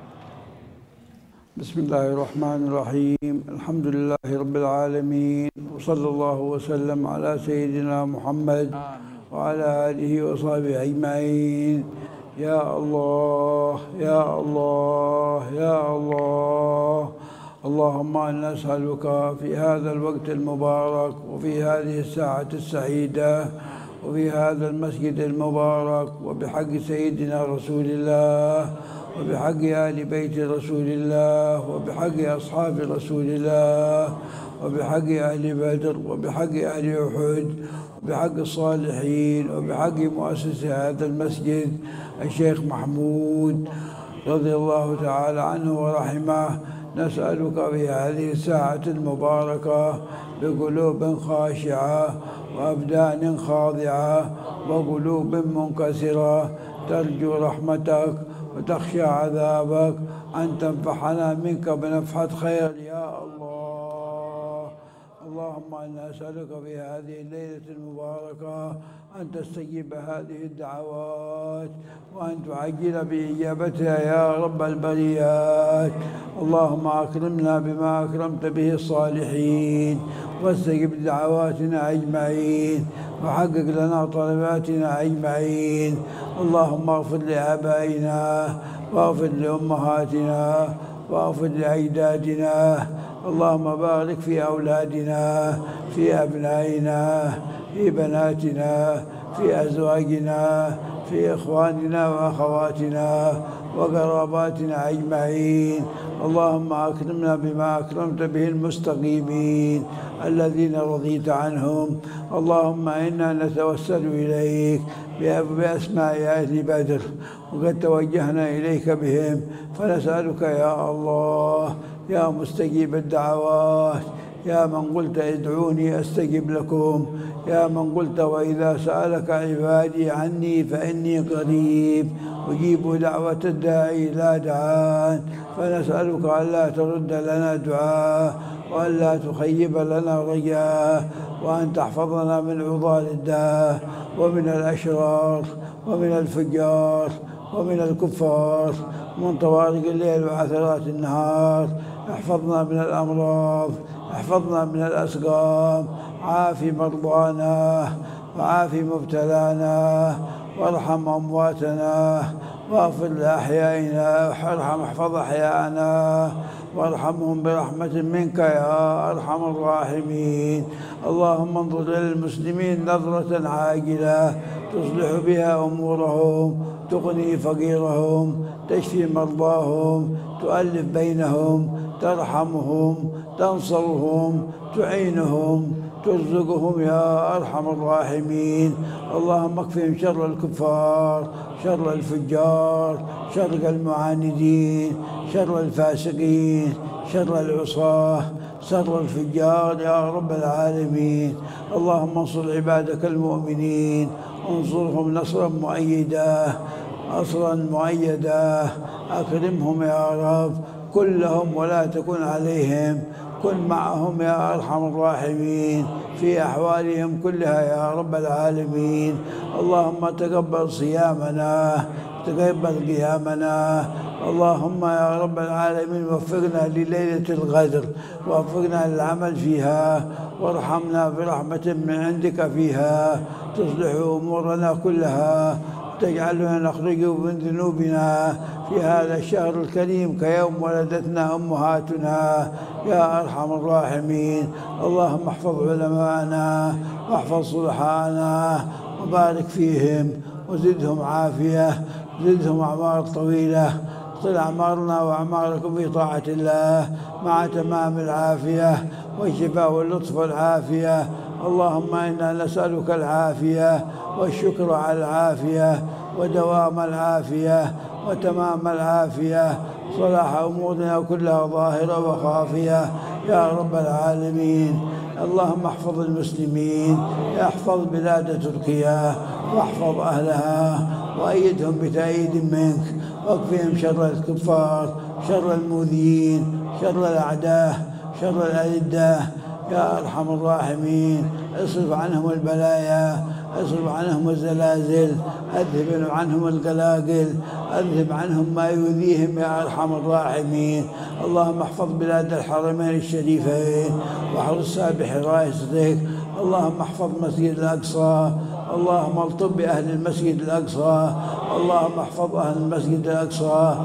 Bismillahirrahmanirrahim. Elhamdülillahi Rabbil alemin. Ve sallallahu ve sellem ala seyyidina Muhammed ve ala alihi ve sahbihi ecmain. Ya Allah, Ya Allah, Ya Allah. اللهم أنا نسالك في هذا الوقت المبارك وفي هذه الساعة السعيده وفي هذا المسجد المبارك وبحق سيدنا رسول الله وبحق آل بيت رسول الله وبحق أصحاب رسول الله وبحق أهل بدر وبحق أهل أحد وبحق الصالحين وبحق مؤسس هذا المسجد الشيخ محمود رضي الله تعالى عنه ورحمه. نسألك في هذه الساعة المباركة بقلوب خاشعة وأبدان خاضعة وقلوب منكسرة. ترجو رحمتك وتخشى عذابك أن تنفحنا منك بنفحة خير. يا الله اللهم إنا نسألك في هذه الليلة المباركة أن تستجيب هذه الدعوات وأن تعجل بإجابتها يا رب البريات. اللهم أكرمنا بما أكرمت به الصالحين واستجب دعواتنا أجمعين وحقق لنا طلباتنا أجمعين. اللهم اغفر لآبائنا واغفر لأمهاتنا واغفر لأجدادنا. اللهم بارك في أولادنا في أبنائنا في بناتنا في أزواجنا في إخواننا وأخواتنا وقراباتنا أجمعين. اللهم أكرمنا بما أكرمت به المستقيمين الذين رضيت عنهم. اللهم إنا نتوسل إليك بأسماء أهل بدر وقد توجهنا إليك بهم. فنسألك يا الله يا مستجيب الدعوات يا من قلت ادعوني أستجب لكم. يا من قلت وإذا سألك عبادي عني فإني قريب. أجيب دعوة الداعي لا دعان. فنسألك ألا ترد لنا دعاء وألا تخيب لنا رجاء وأن تحفظنا من عضال الداء ومن الاشرار ومن الفجار ومن الكفار. من طوارق الليل وعثرات النهار. احفظنا من الأمراض. احفظنا من الأسقام. عاف مرضانا وعاف مبتلانا وارحم أمواتنا واغفر لأحيائنا وارحم احفظ أحياءنا وارحمهم برحمة منك يا أرحم الراحمين. اللهم انظر للمسلمين نظرة عاجلة تصلح بها أمورهم تغني فقيرهم تشفي مرضاهم تؤلف بينهم ترحمهم تنصرهم تعينهم ترزقهم يا أرحم الراحمين. اللهم اكفهم شر الكفار شر الفجار شر المعاندين شر الفاسقين شر العصاة شر الفجار يا رب العالمين. اللهم انصر عبادك المؤمنين انصرهم نصرا مؤيدا نصرا مؤيدا. أكرمهم يا رب كلهم ولا تكن عليهم. كن معهم يا أرحم الراحمين. في أحوالهم كلها يا رب العالمين. اللهم تقبل صيامنا تقبل قيامنا. اللهم يا رب العالمين وفقنا لليلة القدر وفقنا للعمل فيها. وارحمنا برحمة من عندك فيها. تصلح أمورنا كلها. تجعلنا نخرج من ذنوبنا. في هذا الشهر الكريم كيوم ولدتنا أمهاتنا يا أرحم الراحمين. اللهم احفظ علماءنا واحفظ صلحاءنا وبارك فيهم وزدهم عافية زدهم أعمار طويلة. طل أعمارنا وأعماركم في طاعة الله مع تمام العافية والشفاء واللطف والعافية. اللهم إنا نسألك العافية والشكر على العافية ودوام العافية وتمام العافية. صلاح أمورنا كلها ظاهرة وخافية. يا رب العالمين اللهم احفظ المسلمين احفظ بلاد تركيا واحفظ أهلها وأيدهم بتأييد منك. واكفهم شر الكفار شر المؤذيين شر الأعداء شر الألدة يا أرحم الراحمين اصرف عنهم البلايا. اصرف عنهم الزلازل أذهب عنهم القلاقل أذهب عنهم ما يؤذيهم يا أرحم الراحمين. اللهم احفظ بلاد الحرمين الشريفين واحرسها بحراستك اللهم احفظ مسجد الأقصى. اللهم الطب بأهل المسجد الأقصى. اللهم احفظ أهل المسجد الأقصى.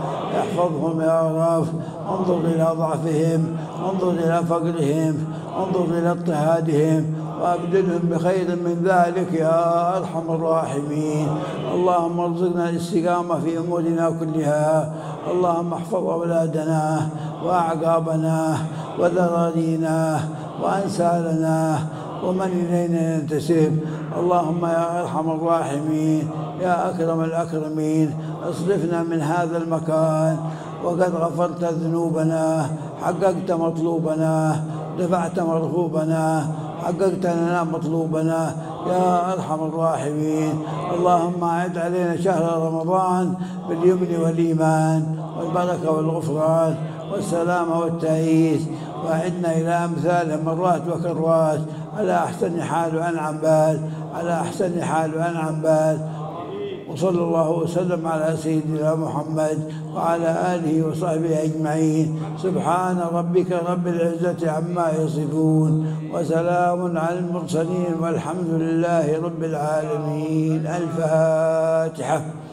احفظهم يا رب انظر إلى ضعفهم انظر إلى فقرهم انظر إلى اضطهادهم. وابدلهم بخير من ذلك يا أرحم الراحمين. اللهم ارزقنا الاستقامة في أمورنا كلها. اللهم احفظ أولادنا وأعقابنا وذرارينا وانسالنا ومن إلينا ينتسب. اللهم يا أرحم الراحمين يا أكرم الأكرمين اصرفنا من هذا المكان. وقد غفرت ذنوبنا حققت مطلوبنا دفعت مرغوبنا حققت لنا مطلوبنا. يا أرحم الراحمين. اللهم أعد علينا شهر رمضان باليمن والإيمان والبركة والغفران والسلامه والتأييد. وأعدنا إلى امثاله مرات وكرات. على أحسن حال وأنعم بال على أحسن حال وأنعم بال وصلى الله وسلم على سيدنا محمد وعلى آله وصحبه أجمعين. سبحان ربك رب العزة عما يصفون وسلام على المرسلين والحمد لله رب العالمين. الفاتحة.